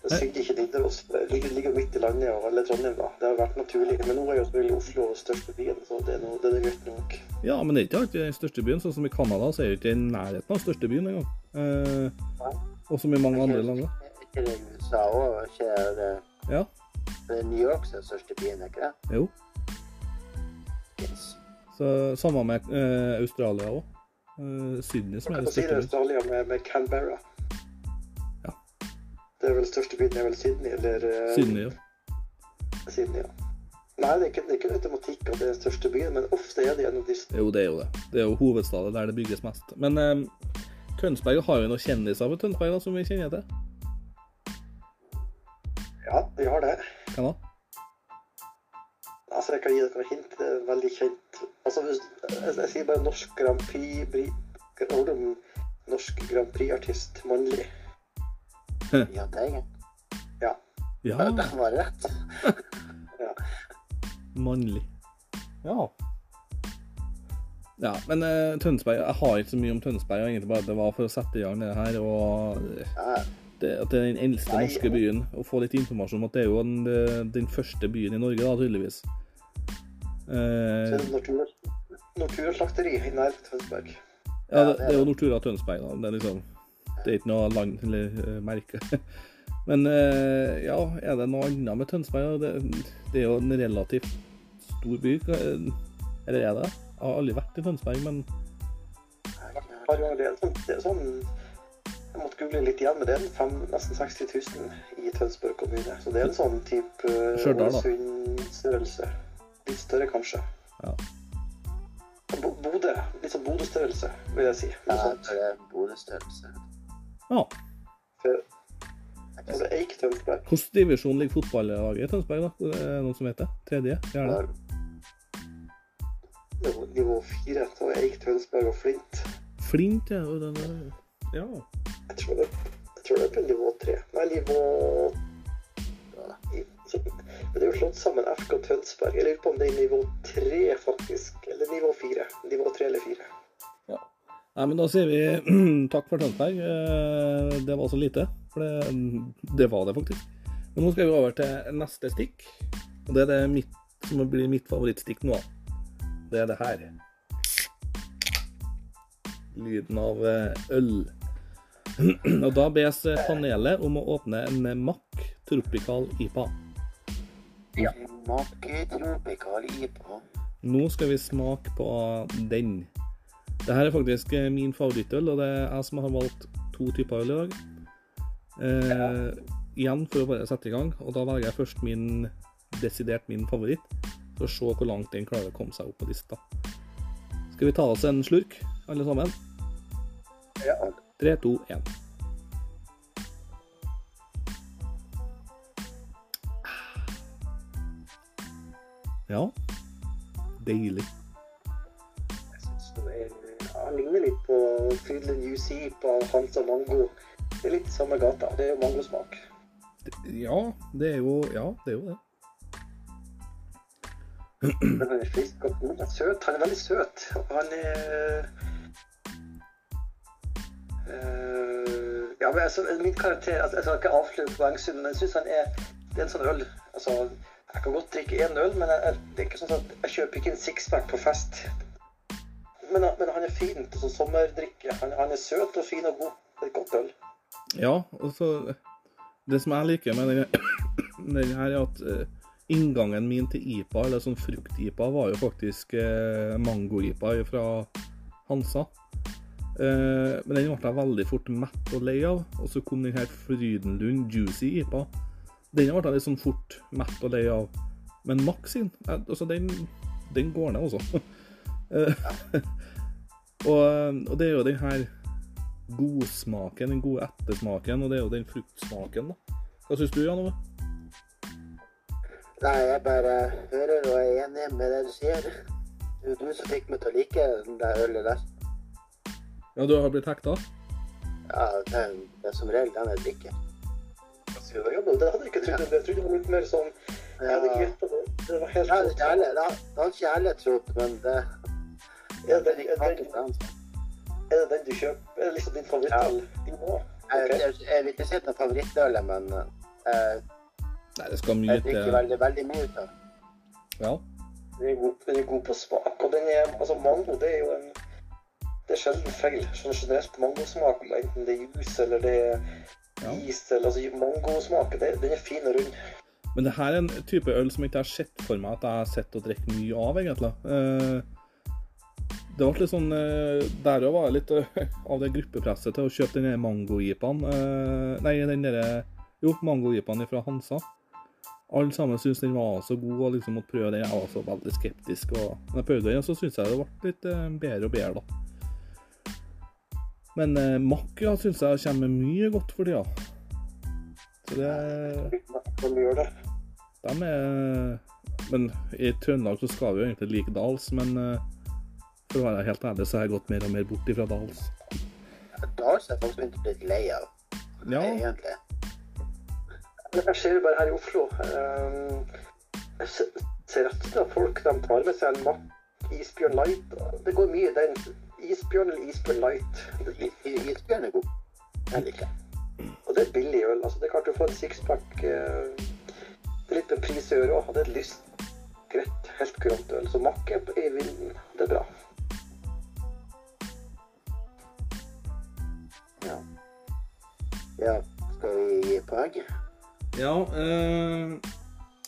Det sigger ikke Nidaros. Det ligger, ligger midt i landet, og eller Trondheim, da. Det har vært naturlig. Men nå er jo selvfølgelig Oslo den største byen, så det er, noe, det er greit nok. Ja, men det er ikke alltid den største byen. Sånn som i Canada, så er det ikke i nærheten av største byen engang. Eh, og som i mange andre land. Er ikke det USA òg? Ikke det, Ja, det er New York som er største byen, er ikke det? jo. Yes. Så Samme med eh, Australia òg. Eh, Sydney som Man er kan det si det er. Med, med Canberra. Ja. Det er vel største byen, er vel Sydney, eller eh, Sydney, ja. Sydney, ja. Nei, det er ikke, det er ikke en automatikk at det er den største byen, men ofte er det en av de Jo, det er jo det. Det er jo hovedstaden der det bygges mest. Men eh, Tønsberg har jo noen kjendiser på Tønsberg da, som vi kjenner til. Ja, vi har det. Hvem da? Altså, jeg kan gi dere noen hint. Det er veldig kjent. Altså, hvis, jeg, jeg sier bare norsk Grand Prix bri, norsk Grand Prix-artist mannlig? Ja, det er Ja, Ja, det var rett. mannlig. Ja. Ja, men uh, Tønsberg Jeg har ikke så mye om Tønsberg. egentlig bare Det var for å sette i gang det her. Og det, at det er den eldste Nei, norske byen. Og få litt informasjon om at det er jo den, den første byen i Norge, da, tydeligvis. Så Eh, slakteri nærheten Tønsberg. ja, det, det er jo Nortura Tønsberg, da. Det er liksom Det er ikke noe land eller uh, merke. Men uh, ja, er det noe annet med Tønsberg? Det, det er jo en relativt stor by. Eller er det? Jeg har aldri vært i Tønsberg, men det er sånn, det er sånn Jeg måtte google litt igjen, men det er fem, nesten 60 000 i Tønsberg kommune. Så det er en sånn type. Ålesund-størrelse. Litt større, kanskje. Ja. Bo- Bodø. Litt sånn Bodø-størrelse, vil jeg si. Ja, det er Bodø-størrelse. ja. For, for det er ikke Tønsberg. Hvilken divisjon ligger fotballaget i Tønsberg? da? Det Er noen som vet det? Tredje? Fjerde? Det er Nivå fire. Så er Eik, Tønsberg og Flint. Flint, ja. og den er- ja. Jeg tror det, jeg tror det er på nivå tre. Nei, nivå ja, Men det er jo slått sammen FK Tønsberg. Jeg lurer på om det er nivå tre, faktisk. Eller nivå fire. Nivå tre eller fire. Nei, men da sier vi takk for Tønsberg. Eh, Det var så lite. For det, det var det faktisk. Men nå skal vi over til neste stikk. Og det er det mitt, som blir mitt favorittstikk nå. Det er det her. Lyden av eh, øl. Og da bes panelet om å åpne en Mack Tropical IPA. Ja. Nå skal vi smake på den. Det her er faktisk eh, min favorittøl, og det er jeg som har valgt to typer øl i dag. Eh, igjen for å bare sette i gang, og da velger jeg først min desidert min favoritt, for å se hvor langt den klarer å komme seg opp på lista. Skal vi ta oss en slurk, alle sammen? Ja. Tre, to, én. Ja. Deilig. Jeg er, Han ligner litt på Frydenlund UC på Hansa Mango. Det er litt samme gata. Det er jo mangosmak. Ja, det er jo Ja, det er jo det. Men han er frisk og god. Han er søt. Han er veldig søt. Han er eh, Ja, men altså, min karakter altså, Jeg skal ikke avsløre poengsummen, men jeg syns han er Det er en sånn øl Altså, jeg kan godt drikke én øl, men jeg, det er ikke sånn at jeg kjøper ikke en sixpack på fest. Men, men han er fin til sånn sommerdrikke. Han, han er søt og fin og god. Det er et godt øl. Ja, og så Det som jeg liker med den, her, er at eh, inngangen min til IPA, eller sånn frukt-IPA, var jo faktisk eh, mango-IPA fra Hansa. Eh, men den ble jeg veldig fort mett og lei av. Og så kom den her Frydenlund Juicy IPA. Den ble jeg litt sånn fort mett og lei av. Men Max sin, eh, altså den, den går ned, altså. Eh, og, og det er jo den her godsmaken, den gode ettersmaken, og det er jo den fruktsmaken, da. Hva syns du, Jan Ove? Nei, jeg bare hører og er enig med det du sier. Det er du som fikk meg til å like den der ølet der. Ja, du har blitt hekta? Ja, det er, det er som regel den jeg drikker. Men det hadde jeg ikke trodd. Jeg trodde det var litt mer sånn Jeg hadde ikke gjetta det. Det var helt Ja, det har ikke jeg trodd, men det Ja, det den, er. Er det den du kjøper? Er det liksom din favorittøl? Nå? Jeg, vil ikke si det er favorittølet, men eh, Nei, det skal mye til. jeg drikker veldig, veldig mye ut av. Ja. Den er, god, den er god på smak. Og den er, altså mango det er jo en Det er sjelden feil. Sånn generelt mangosmak, enten det er juice eller det er Ja. is eller altså Mangosmaken, det- den er fin og rund. Men det her er en type øl som jeg ikke har sett for meg at jeg har sett og drukket mye av, egentlig. Eh, det ble litt sånn eh, Der òg var jeg litt eh, av det gruppepresset til å kjøpe den mango-jipaen. Nei, den derre Jo, mango-jipaen fra Hansa. Alle sammen syntes den var så god og liksom måtte prøve den. Jeg var så veldig skeptisk. Og når jeg prøvde den, så syntes jeg det ble litt bedre og bedre, da. Men eh, Makra syns jeg kommer med mye godt for tida. Så det er... de er Men i Trøndelag så skal vi jo egentlig like Dals, men eh, for å være helt ærlig så har jeg gått mer og mer bort ifra Dals. Dals er faktisk begynt å bli lei av, Ja, egentlig. Jeg ser bare her i Oslo. ehm, Jeg ser at folk de tar med seg en makk, Isbjørn Light. Det går mye i den. Isbjørn eller Isbjørn Light. Isbjørn er god. Jeg liker. Og det er billig øl. altså Det er klart du får en sixpack eh, Det er litt med pris å gjøre òg. Det er et lyst, greit, helt kurant øl. Så makke i vinden. Det er bra. Ja. ja. Skal vi gi poeng? ja Øh,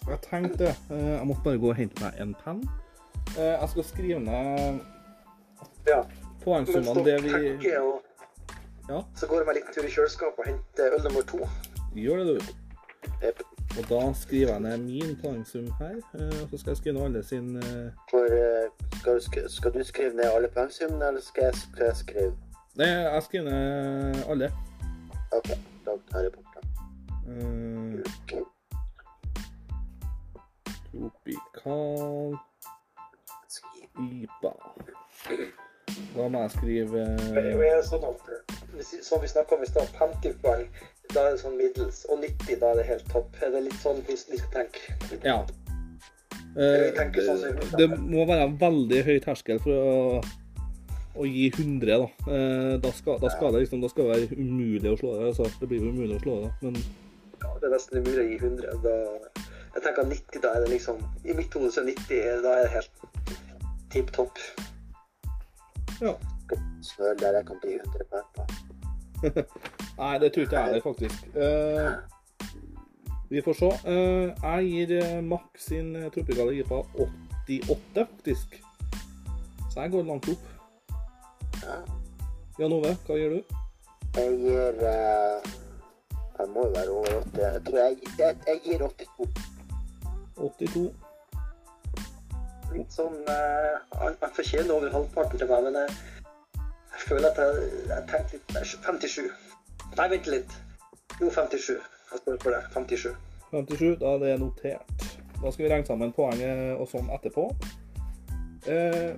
jeg tenkte øh, Jeg måtte bare gå og hente meg en penn. Eh, jeg skal skrive ned Ja. Poengsummene det vi og Ja. så går jeg meg en liten tur i kjøleskapet og henter øl nummer to. gjør det, du. Yep. Og da skriver jeg ned min poengsum her. eh, Og så skal jeg skrive ned alle sin eh, For, eh, skal, du sk- skal du skrive ned alle poengsummene, eller skal jeg, skrive? Nei, jeg skriver ned alle. OK, da tar jeg bort den. Eh, Ok. Tropikal. IPA. Da må jeg skrive er sånn Som vi snakka om i stad, 50 poeng, da er det sånn middels. Og 90, da er det helt topp. Er det litt sånn vi skal tenke? Ja. Eh, sånn det, må være veldig høy terskel for å, å gi 100, da. Eh, Da skal, da skal det liksom, da skal det være umulig å slå det. Altså, det blir jo umulig å slå det, da. Men Ja, det er nesten umulig å gi 100. Da, jeg tenker 90, da er det liksom I mitt hode så er 90 da er det helt tipp topp. Ja. Snøl der jeg kan bli 100 på. Nei, det tror ikke jeg heller, faktisk. Uh, Vi får se. Uh, jeg gir Max sin eh, tropikale IPA 88, faktisk. Så jeg går langt opp. Ja. Jan Ove, hva gir du? Jeg gir uh, Jeg må være over 80. Jeg tror jeg, jeg, jeg gir 82. 82. Litt sånn jeg Han han fortjener over halvparten til meg, men jeg, jeg føler at jeg, jeg tenkte litt 57. Nei, vent litt. Jo, 57. Jeg står for det. 57. 57, da er det notert. Da skal vi regne sammen poenget og sånn etterpå. Eh,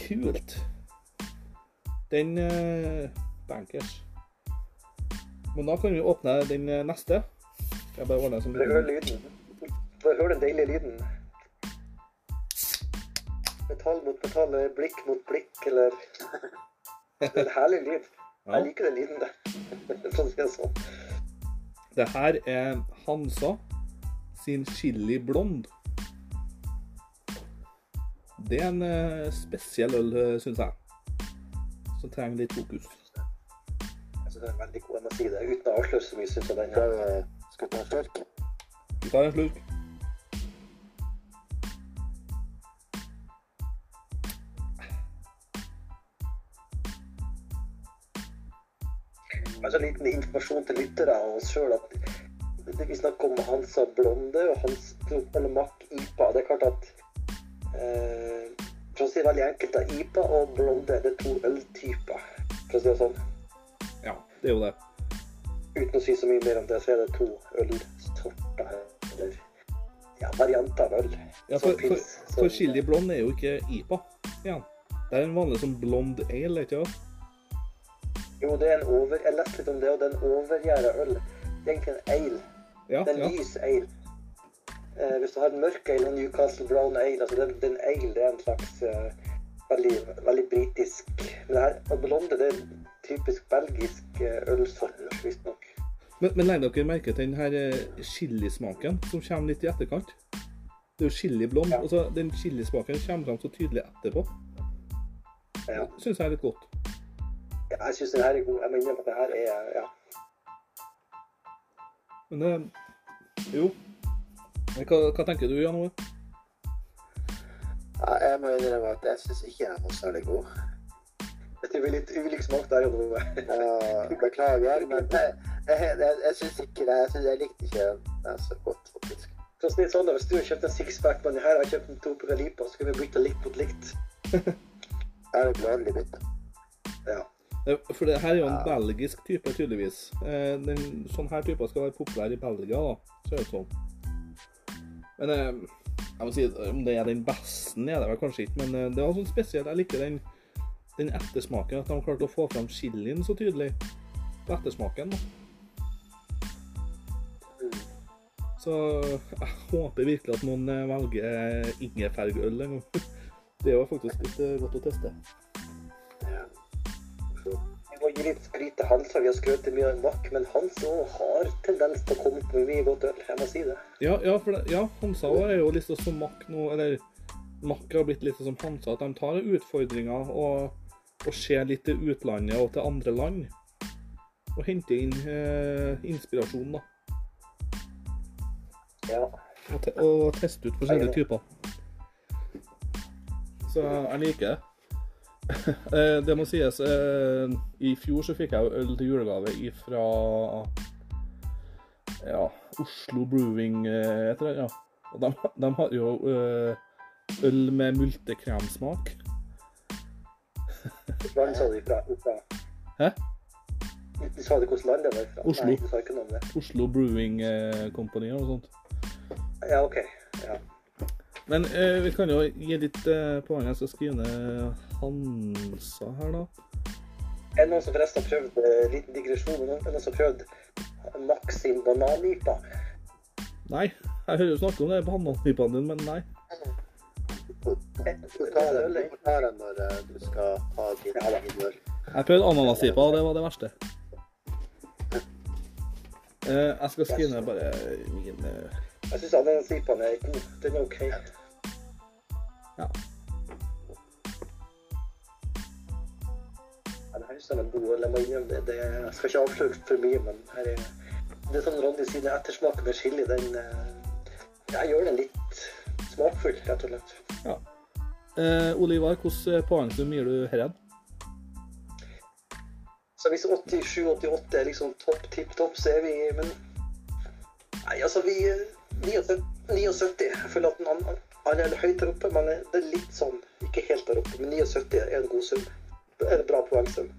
kult. Den eh, bankers. Men da kan vi åpne den eh, neste. Jeg bare ordner som Får jeg høre lyden? Får jeg høre den deilige lyden? Metall mot metall, eller blikk mot blikk, eller Det er en herlig lyd. Ja. Jeg liker den lyden, det. For å si det sånn. Det her er Hansa sin chili blond. Det er en eh, spesiell øl, syns jeg. Som trenger litt fokus. Jeg synes den er veldig god, jeg må si det. Uten å avsløre så mye, syns jeg den er eh, skal vi ta en slurk. Vi tar en slurk. Altså en liten informasjon til lyttere og oss sjøl at det vi snakker om Hansa Blonde og Hans eller Mack IPA. Det er klart at eh, For å si det veldig enkelt, da, IPA og Blonde det er to øltyper. For å si det sånn. Ja, det er jo det. Uten å si så mye mer om det, så er det to ølsorter. Eller ja, varianter av øl Ja, som for, for, finnes. for chili blond er jo ikke IPA igjen. Det er en vanlig som blond ale, ikke sant? Jo, det er en over... Jeg leste litt om det, og det er en overgjæra øl. Det er egentlig en ale. Ja, Det er en ja. lys ale. Eh, hvis du har en mørk ale og Newcastle Brown ale altså den, den ale det er en slags eh, veldig, veldig britisk Men det her, og Blonde det er en typisk belgisk eh, ølsort, visstnok. Men, men legger dere merke til den her eh, chilismaken som kommer litt i etterkant? Det er jo chili blond. Ja. Altså, den chilismaken kommer fram så tydelig etterpå. Ja. Syns jeg er litt godt. Ja, jeg syns den her er god. Jeg må innrømme at den her er ja. Men eh, jo. Men Hva, hva tenker du, Jan Ove? Ja, jeg må innrømme at jeg syns ikke den noe særlig god. Jeg tror vi er litt ulik smak der Jan Ove. Ja, beklager, men jeg, jeg, jeg, jeg syns ikke det. Jeg, synes, jeg likte ikke den så godt, faktisk. Så å sånn, da, Hvis du har kjøpt en sixpack, men her har jeg kjøpt en Topeka Lipa, så kunne vi bytte likt mot likt. Jeg er gladelig bytte. Ja. Eh, For det her er jo en belgisk type, tydeligvis. Eh, Den, sånn her typer skal være populær i Belgia, da. Ser det ut som. Men eh, jeg må si, om det er den beste, er det vel kanskje ikke. Men det var sånn spesielt. Jeg liker den, den ettersmaken. At de klarte å få fram chilien så tydelig på ettersmaken. da. Så jeg håper virkelig at noen velger ingefærøl en gang. Det er jo faktisk litt godt å teste. Ja. Vi må gi litt skryt til Hansa. Vi har skrøt mye av Mack, men Hans òg har tendens til å komme på mye godt øl. Jeg må si det. Ja, ja, det, ja, Hansa er jo sånn som Mack nå, eller Mack har blitt litt som Hansa, at de tar utfordringer og, og ser litt til utlandet og til andre land. Og henter inn eh, inspirasjon, da. Ja. Og, te og teste ut forskjellige typer. Så jeg liker det. Eh, det må sies, eh, i fjor så fikk jeg jo øl til julegave ifra ja, Oslo Brewing, eh, heter det. Ja. Og de, de har jo øl med multekremsmak. Hvordan sa du ifra? Hæ? Du sa det hvilket land det var ifra? Oslo. Nei, du sa ikke noe om det. Oslo Brewing Company og noe sånt. Ja, OK. Ja. Men eh, vi kan jo gi litt eh, poeng. Jeg skal skrive ned Hansa her, da. Er det noen som forresten har prøvd eh, liten digresjon, er det noen som har prøvd Maxim sin? Nei, jeg hører jo snakke om det på dine, din, men nei. Ta den når eh, du skal ha din egen øl. Jeg prøvde ananasipa, og det var det verste. Eh, jeg skal skrive ned bare min eh, Jeg syns ananasipaen er god. Den er OK. Ja. Ja, det er som en god. Jeg må innrømme det. det. Jeg skal ikke avsløre for mye, men her er det er sånn Ronny sier, ettersmaken med chili, den eh, Jeg gjør den litt smakfull, rett og slett. Ja. Eh, Olivar, hvilken poengsum gir du herren? Så hvis 87-88 er liksom topp, tipp topp, så er vi Men Nei, altså, vi 79. 79. Jeg føler at han, han er høyt der oppe, men det er litt sånn Ikke helt der oppe, men 79 er en god sum. Det er en bra poengsum.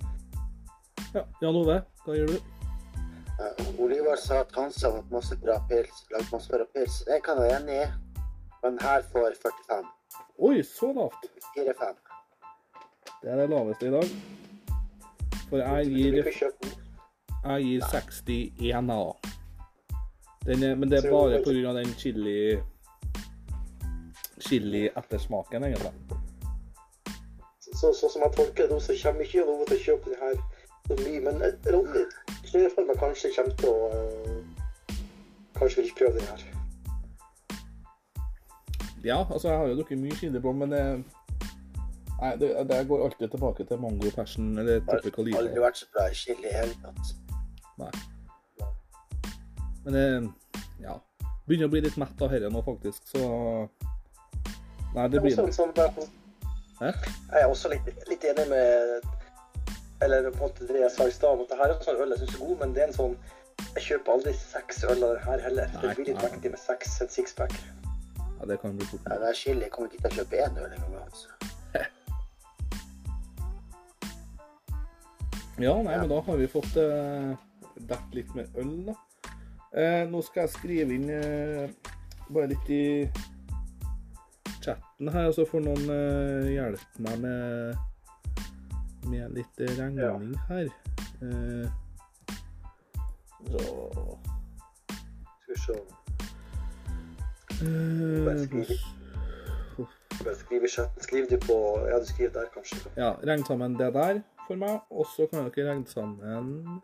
Ja. Jan Ove, hva gjør du? Uh, Oliver sa at Hansa har masse bra pils. Lagd masse bra pils. Det kan jeg være enig i. Men her får 45. Oi, så lavt. 4-5. Det er det laveste i dag. For jeg gir, jeg gir 61 A. Den er, men det er bare pga. den chili chili-ettersmaken, egentlig. Så, så som jeg tolker det så kommer ikke Jan til å kjøpe det her så mye. Men eh, Ronny ser for meg kanskje kommer til å eh, Kanskje vil prøve den her. Ja, altså, jeg har jo drukket mye chiliblom, men det Nei, det, det går alltid tilbake til mango passion eller tropical Aldri vært så bra i chili i hele tatt. Nei. Men det Ja. Begynner å bli litt mett av dette nå, faktisk, så Nei, det Jeg blir en sånn Hæ? Jeg er også litt, litt enig med Eller på en måte det jeg sa i stad, at det her er en sånn øl jeg syns er god, men det er en sånn Jeg kjøper aldri seks øl av det her heller. Nei, Det blir litt vektig med seks et sixpack. Ja, det kan bli fort. Ja, det er chili. Jeg kommer ikke til å kjøpe én øl engang. Altså. Ja, nei, men da har vi fått eh, dekt litt med øl, da. Eh, nå skal jeg skrive inn eh, bare litt i chatten her, så får noen eh, hjelpe meg med, med litt regning her. Eh, så Skal vi se. eh, Bare skriv i chatten. Skriv du på Ja, du skriver der, kanskje. Ja, regn sammen det der for meg, og så kan dere regne sammen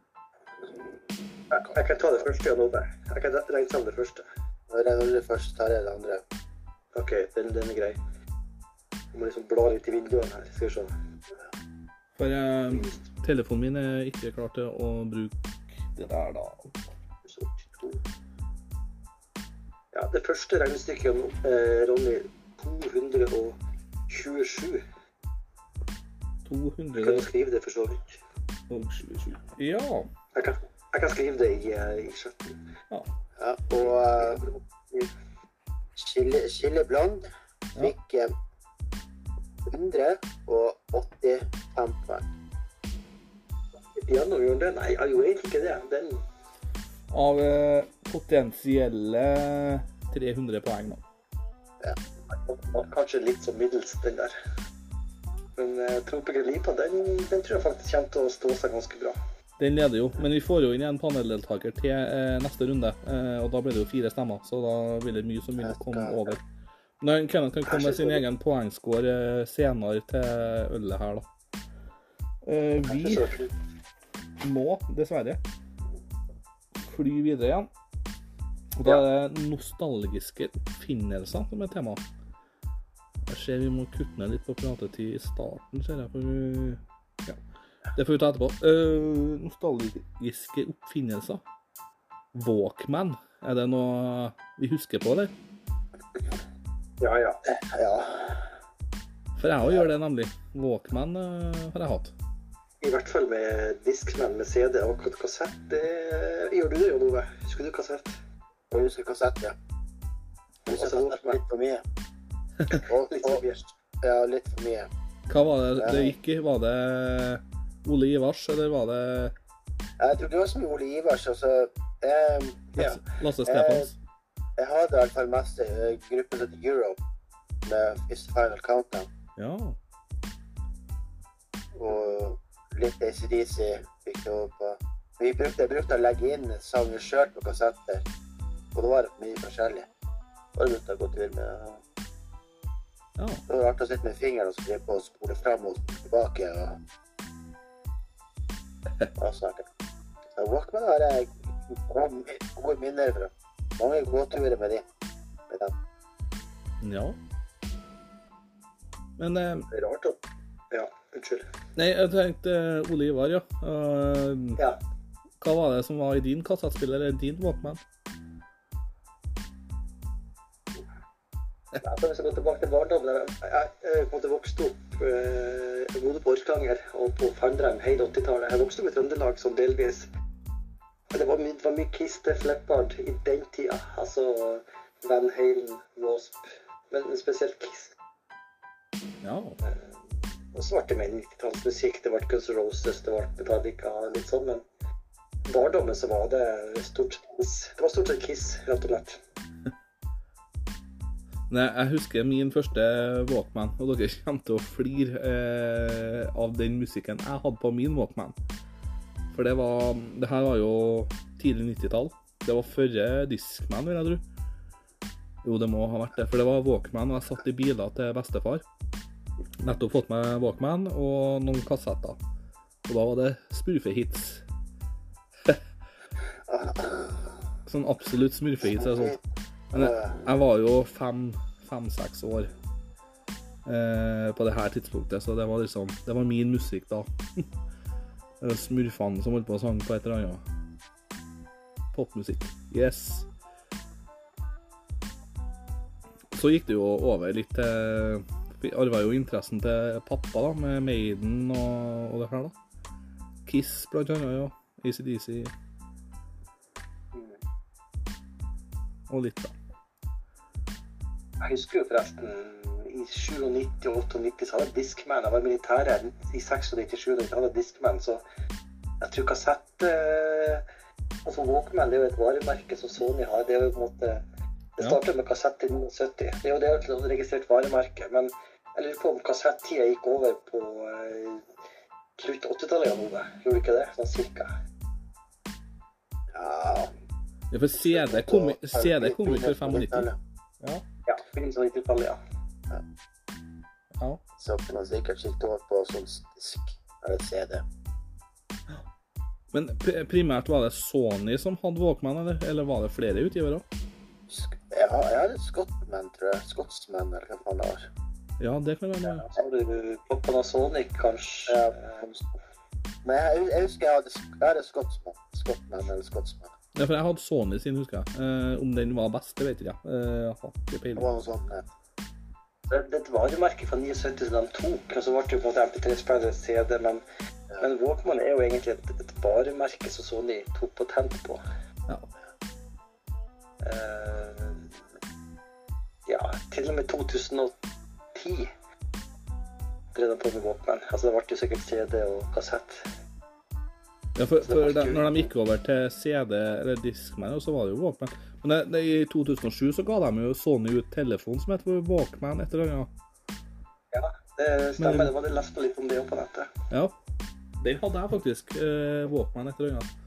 Jeg, jeg kan ta det første, og Ove. Jeg kan regne sammen det første. Når jeg holder først, tar jeg det andre. OK, den, den er grei. Du må liksom bla litt i vinduene her. Skal vi se. For eh, telefonen min er ikke klar til å bruke det der, da. Ja, det første regnestykket, eh, Ronny, 227. Jeg kan jo 227. skrive det for så vidt. Ja. Jeg kan, jeg kan skrive det i, eh, i chatten. Ja, og uh, chili, chili blond fikk ja. 185 poeng. Gjennomgjorde den? Nei, jeg gjorde ikke det. Den, Av eh, potensielle 300 poeng, da. Ja. kanskje litt så middels, den der. Men uh, Tropical Lipa, den, den tror jeg faktisk kommer til å stå seg ganske bra. Den leder jo, men vi får jo inn en paneldeltaker til eh, neste runde. Eh, og da blir det jo fire stemmer, så da vil det mye som vil komme over. Men Kenneth kan komme med sin egen poengscore eh, senere til ølet her, da. Eh, vi må dessverre fly videre igjen. Og da er det nostalgiske oppfinnelser som er tema. Jeg ser vi må kutte ned litt på pratetid i starten, ser jeg. For ja. Det får vi ta etterpå. Uh, nostalgiske oppfinnelser. Walkman, er det noe vi husker på, eller? Ja, ja. Ja. For jeg òg gjør det, nemlig. Walkman uh, har jeg hatt. I hvert fall med Discman med CD og kassett. Det gjør du det, jo, Ove? Husker du kassett? Jeg husker kassett, ja. Husker Altså, kassett litt for mye. Og, og, ja, litt for mye. Hva var det det gikk i? Var det Ole Ivars, eller var det Jeg tror det var så mye Ole Ivers. Altså, eh, Ja. Lasse Stefans? jeg hadde i hvert fall mest eh, gruppen til Europe med Fist Final Countdown. Ja. Og litt ACDC fikk det over på. Vi brukte, jeg brukte å legge inn sanger sjøl på kassetter. Og det var mye forskjellig. Bare begynte å gå tur med ja. Det var artig å sitte med fingeren og skrive på og spole fram og tilbake. Og... Ja, så Walkman har jeg gode, gode minner fra. Mange gåturer med de. Med dem. ja. Men eh, Det er rart da. Ja, unnskyld. Nei, jeg tenkte eh, Ole Ivar, ja. Uh, Ja. hva var det som var i din kassettspiller eller din Walkman? Jeg jeg skal gå tilbake til barndommen. Jeg, jeg, jeg en måte opp eh, Jeg bodde på Orkanger og på Fandreim hele 80-tallet. Jeg vokste opp i Trøndelag som delvis Det var mye, det var mye Kiss til Fleppard i den tida. Altså Van Halen, Wasp, men spesielt Kiss. Ja. Og så ble det mer 90-tallsmusikk. Det ble Guns N' Roses, det ble Metallica, litt sånn. Men barndommen så var det stort sett Kiss. Det var stort sett Kiss, rett og slett. Nei, jeg husker min første Walkman, og dere kommer til å flire eh, av den musikken jeg hadde på min Walkman. For det var Det her var jo tidlig 90-tall. Det var før Discman, vil jeg tro. Jo, det må ha vært det, for det var Walkman, og jeg satt i biler til bestefar. Nettopp fått meg Walkman og noen kassetter. Og da var det smurfehits. sånn absolutt smurfehits. sånn. Men jeg, jeg var jo fem-seks år eh, på det her tidspunktet, så det var liksom Det var min musikk da. Det Smurfene som holdt på å sange på et eller annet popmusikk. Yes. Så gikk det jo over litt til Vi arva jo interessen til pappa, da, med Maiden og, og det her, da. Kiss, blant annet, ja. ACDC. Og litt, da. Jeg husker jo forresten i 97 og 98 så hadde jeg Discman. Jeg var i militæret i 96-97 da jeg hadde Discman, så jeg tror kassett eh, Altså Walkman det er jo et varemerke som Sony har. Det er jo på en måte Det startet med kassett i 1970. Det er jo det er et registrert varemerke. Men jeg lurer på om kassettida gikk over på eh, slutt 80-tallet, av Ove. Gjorde ikke det? Sånn cirka. Ja Ja, for CD kom, CD kom ut før 95. Ja. Ja, begynnelsen av 90-tallet, ja. ja. Så kunne jeg sikkert skifte over på sånn disk eller CD. Men primært var det Sony som hadde Walkman, eller, eller var det flere utgivere? Jeg har, jeg har et Scotsman, tror jeg. Scotsman, eller hva faen det var. Ja, det kan være Ja, Så har du Panasonic, kanskje. Ja. Men jeg, jeg husker jeg hadde, jeg hadde Scotsman. Scotsman eller Scotsman. Ja, for jeg hadde Sony sin, husker jeg. Eh, om den var best, det vet ikke jeg. Eh, jeg Det var noe sånt. ja. Det det jo merket fra 79 som de tok, og så ble det jo på en måte MP3-spiller, CD, men, men Walkman er jo egentlig et, et varemerke som Sony tok patent på. Ja. Eh, ja, til og med 2010 drev de på med Walkman. Altså det ble jo sikkert CD og kassett. Ja, for, for de, når de gikk over til CD eller Discman, så var det jo Walkman. Men det, det, i 2007 så ga de jo Sony ut telefon som het Walkman et eller annet. Ja, det stemmer. Men- Det var det leste litt om det på nettet. Ja. Den hadde jeg faktisk. Eh, Walkman et eller annet.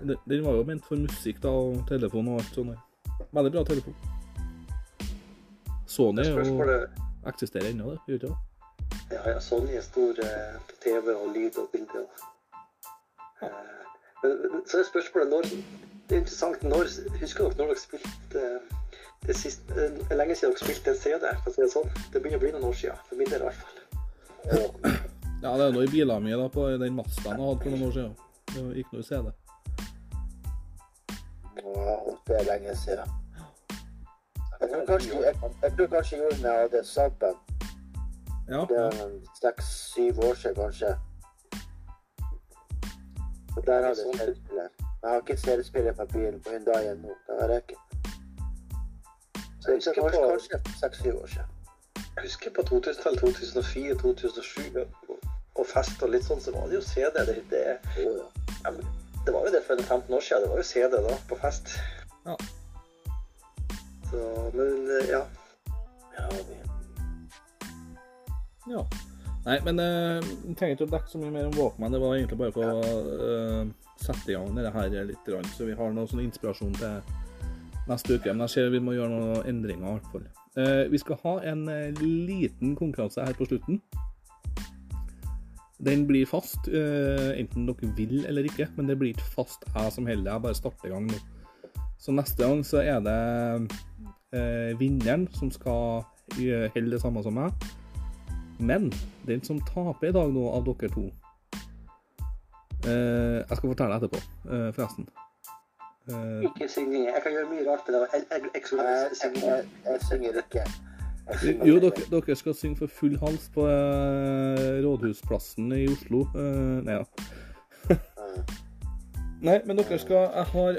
Den, den var jo ment for musikk da, og telefon og alt sånt. Veldig bra telefon. Sony Det jo, eksisterer ennå, det. Gjør ikke det? Ja, ja, Sony er stor eh, på TV og lyd og bilde. Så er spørsmålet når Det er interessant når Husker dere når dere spilte eh, det siste, eh, lenge siden dere spilte en CD? For å si det sånn. Det begynner å bli noen år siden. For min del i hvert fall. Ja, det er noe i bilen min da, på den Mazdaen jeg hadde for noen år siden. Det gikk ikke noe CD. Og det er lenge siden. Jeg tror kanskje jeg, jeg tror kanskje jeg gjorde det jeg hadde Saben. Ja, Det er seks-syv år siden, kanskje. Og der har jeg CD-spiller. Jeg har ikke CD-spiller på bilen på Hyundaien nå. Det har jeg ikke. Så Jeg er husker på- kanskje seks-syv år siden. Jeg husker på 2000-tallet, 2004, 2007 og- fest og litt sånn, så var det jo CD. Det, det, ja. det var jo det for 15 år siden. Det var jo CD da, på fest. Ja. Så, men eh, ja. Ja, vi... ja. Nei, men eh, jeg trenger ikke å dekke så mye mer om Walkman. Det var egentlig bare for å uh, sette i gang dette her litt, så vi har noe sånn inspirasjon til neste uke. Men jeg ser vi må gjøre noen endringer i hvert fall. Uh, vi skal ha en liten konkurranse her på slutten. Den blir fast, enten dere vil eller ikke, men det blir ikke fast jeg som holder det. Jeg bare starter i gang nå. Så neste gang så er det vinneren som skal holde det samme som meg. Men den som taper i dag nå av dere to, Eh, jeg skal fortelle etterpå, eh, forresten. Eh, Ikke synging. Jeg kan gjøre mye rart med det. Jeg, synger ikke. Jo, dere, dere skal synge for full hals på eh, Rådhusplassen i Oslo. Eh, nei da. Nei, men dere skal Jeg har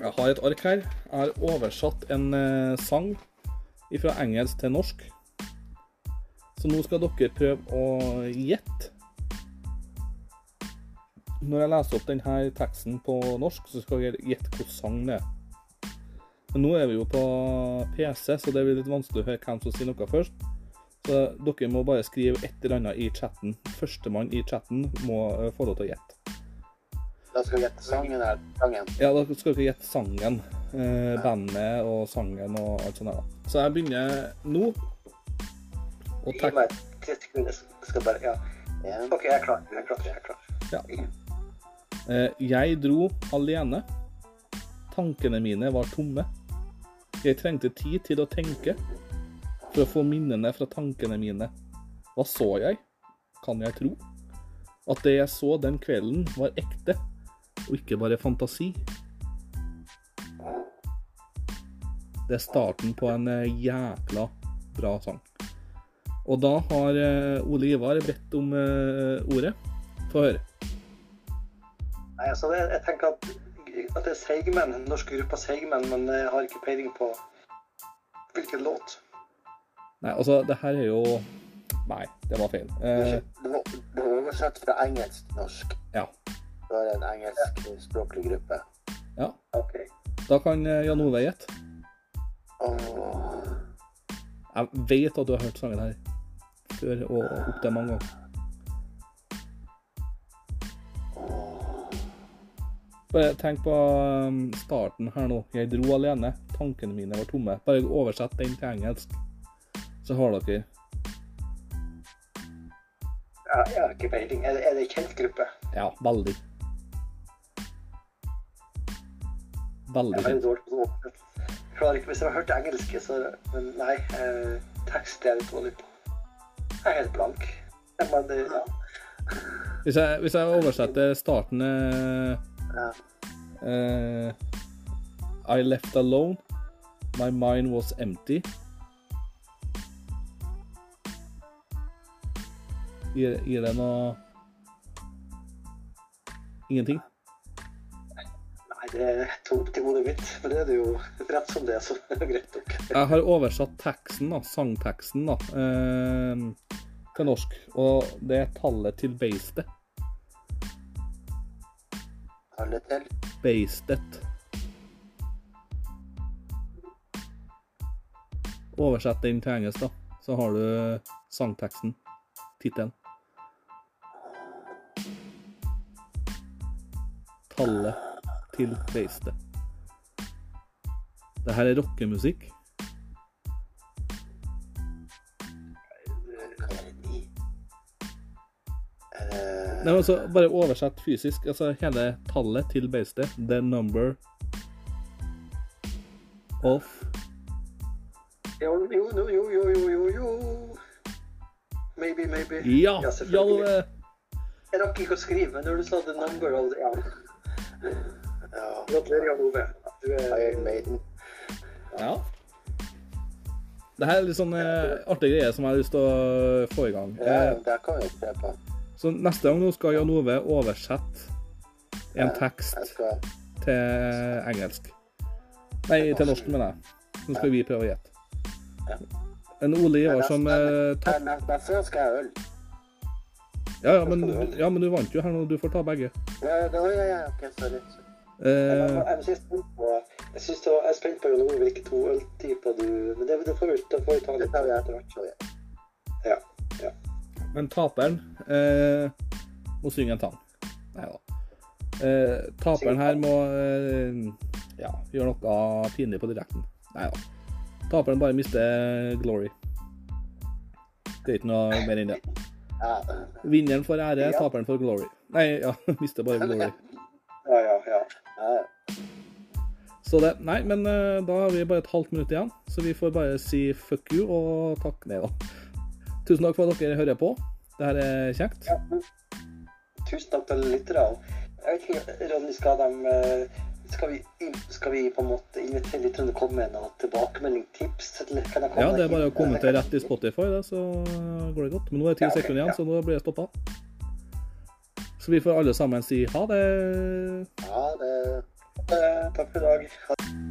Jeg har et ark her. Jeg har oversatt en eh, sang fra engelsk til norsk. Så nå skal dere prøve å gjette. Når jeg leser opp denne teksten på norsk, så skal dere gjette hvilken sang det er. Men nå er vi jo på PC, så det blir litt vanskelig å høre hvem som sier noe først. Så dere må bare skrive et eller annet i chatten. Førstemann i chatten må eh, få lov til å gjette. Da skal vi gjette sangen her. Sangen. Ja, da skal dere gjette sangen. Eh, bandet og sangen og alt sånt der. Så jeg begynner nå. Og Gi meg ti sekunder. Skal bare, ja. OK, jeg er klar. Jeg er klar. Jeg er klar. Ja. Jeg dro alene. Tankene mine var tomme. Jeg trengte tid til å tenke for å få minnene fra tankene mine. Hva så jeg? Kan jeg tro? At det jeg så den kvelden, var ekte, og ikke bare fantasi. Det er starten på en eh, jækla bra sang. Og da har eh, Ole Ivar bedt om eh, ordet. Få høre. Nei, altså, jeg, jeg tenker at, at det er Seigmenn, den norske gruppa Seigmenn, men jeg har ikke peiling på hvilken låt. Nei, altså, det her er jo Nei, det var feil. Eh, det, var, det oversatt fra engelsk til norsk. ja. Det var en engelskspråklig gruppe. ja. OK. Da kan eh, Jan Ove gjette. Åh, Jeg vet at du har hørt sangen her før og opptil mange ganger. Bare tenk på um, starten her nå. Jeg dro alene. Tankene mine var tomme. Bare oversett den til engelsk, så har dere Ja, jeg har ikke peiling. Er det, er det en kjent gruppe? Ja, veldig. Veldig Jeg er veldig dårlig på det. Jeg klarer ikke, Hvis jeg har hørt engelske, så Men nei. Eh, tekst er jeg litt dårlig på. Jeg er helt blank. Jeg bare, det, ja. Hvis jeg, hvis jeg oversetter starten eh, ja. eh, I left alone. My mind was empty. Gir, gir det noe Ingenting? Nei, det er tomt i hodet mitt. Men det er det jo rett som det så det er greit nok. Jeg har oversatt teksten, da, sangteksten, da, eh, til norsk. Og det er tallet til beistet. Tallet til. Beistet. Oversett den til engelsk, da. Så har du sangteksten. Tittelen. Tallet til beistet. Det her er rockemusikk. Nei, men altså, bare oversett fysisk. Altså hele tallet til beistet. The number of Jo, jo, jo, jo, jo, jo, jo. Maybe, maybe. Ja! Ja, selvfølgelig. Jeg rakk ikke å skrive, når du sa the number of Ja. Ja. Gratulerer, Jan Ove. Du er Iron Maiden. ja. Det her er litt sånn eh, artig greie som jeg har lyst til å få i gang. Ja, Eh, det kan vi se på. så neste gang nå skal Jan Ove oversette en tekst skal til engelsk. Nei, til norsk, mener jeg. Nå skal vi prøve å gjette. Ja. En Ole Ivar som eh, tapp... Men skal jeg ha øl. Ja, ja, men, ja, men du vant jo her nå. Du får ta begge. Ja, ja, ja, ja, Okay, sorry. Eh, Jeg Jeg synes det var, jeg er spent på Ove, hvilke to øltyper du Men det, det får vi ta litt av etter hvert. Ja. ja. Men taperen eh, må synge en tang. Nei da. Eh, taperen her må ja, gjøre noe pinlig på direkten. Nei da. Taperen bare mister glory. Det er ikke noe mer enn det. Vinneren får ære, taperen får glory. Nei, ja, mister bare glory. Ja, ja, ja. Så det Nei, men eh, da har vi bare et halvt minutt igjen, så vi får bare si fuck you og takk ned, da. Tusen takk for at dere hører på. Det her er kjekt. ja. tusen takk til lytterne. Jeg vet ikke, Ronny, skal de eh, skal vi, skal vi på en måte invitere litt til å komme med noen tilbakemelding, tips? Eller kan jeg komme Ja, det er bare å kommentere rett i Spotify, da, så går det godt. Men nå er det ti Ja, ok, sekunder igjen, ja. så nå blir jeg stoppa. Så vi får alle sammen si ha det. Ha det Eh, Takk for i dag. Ha det.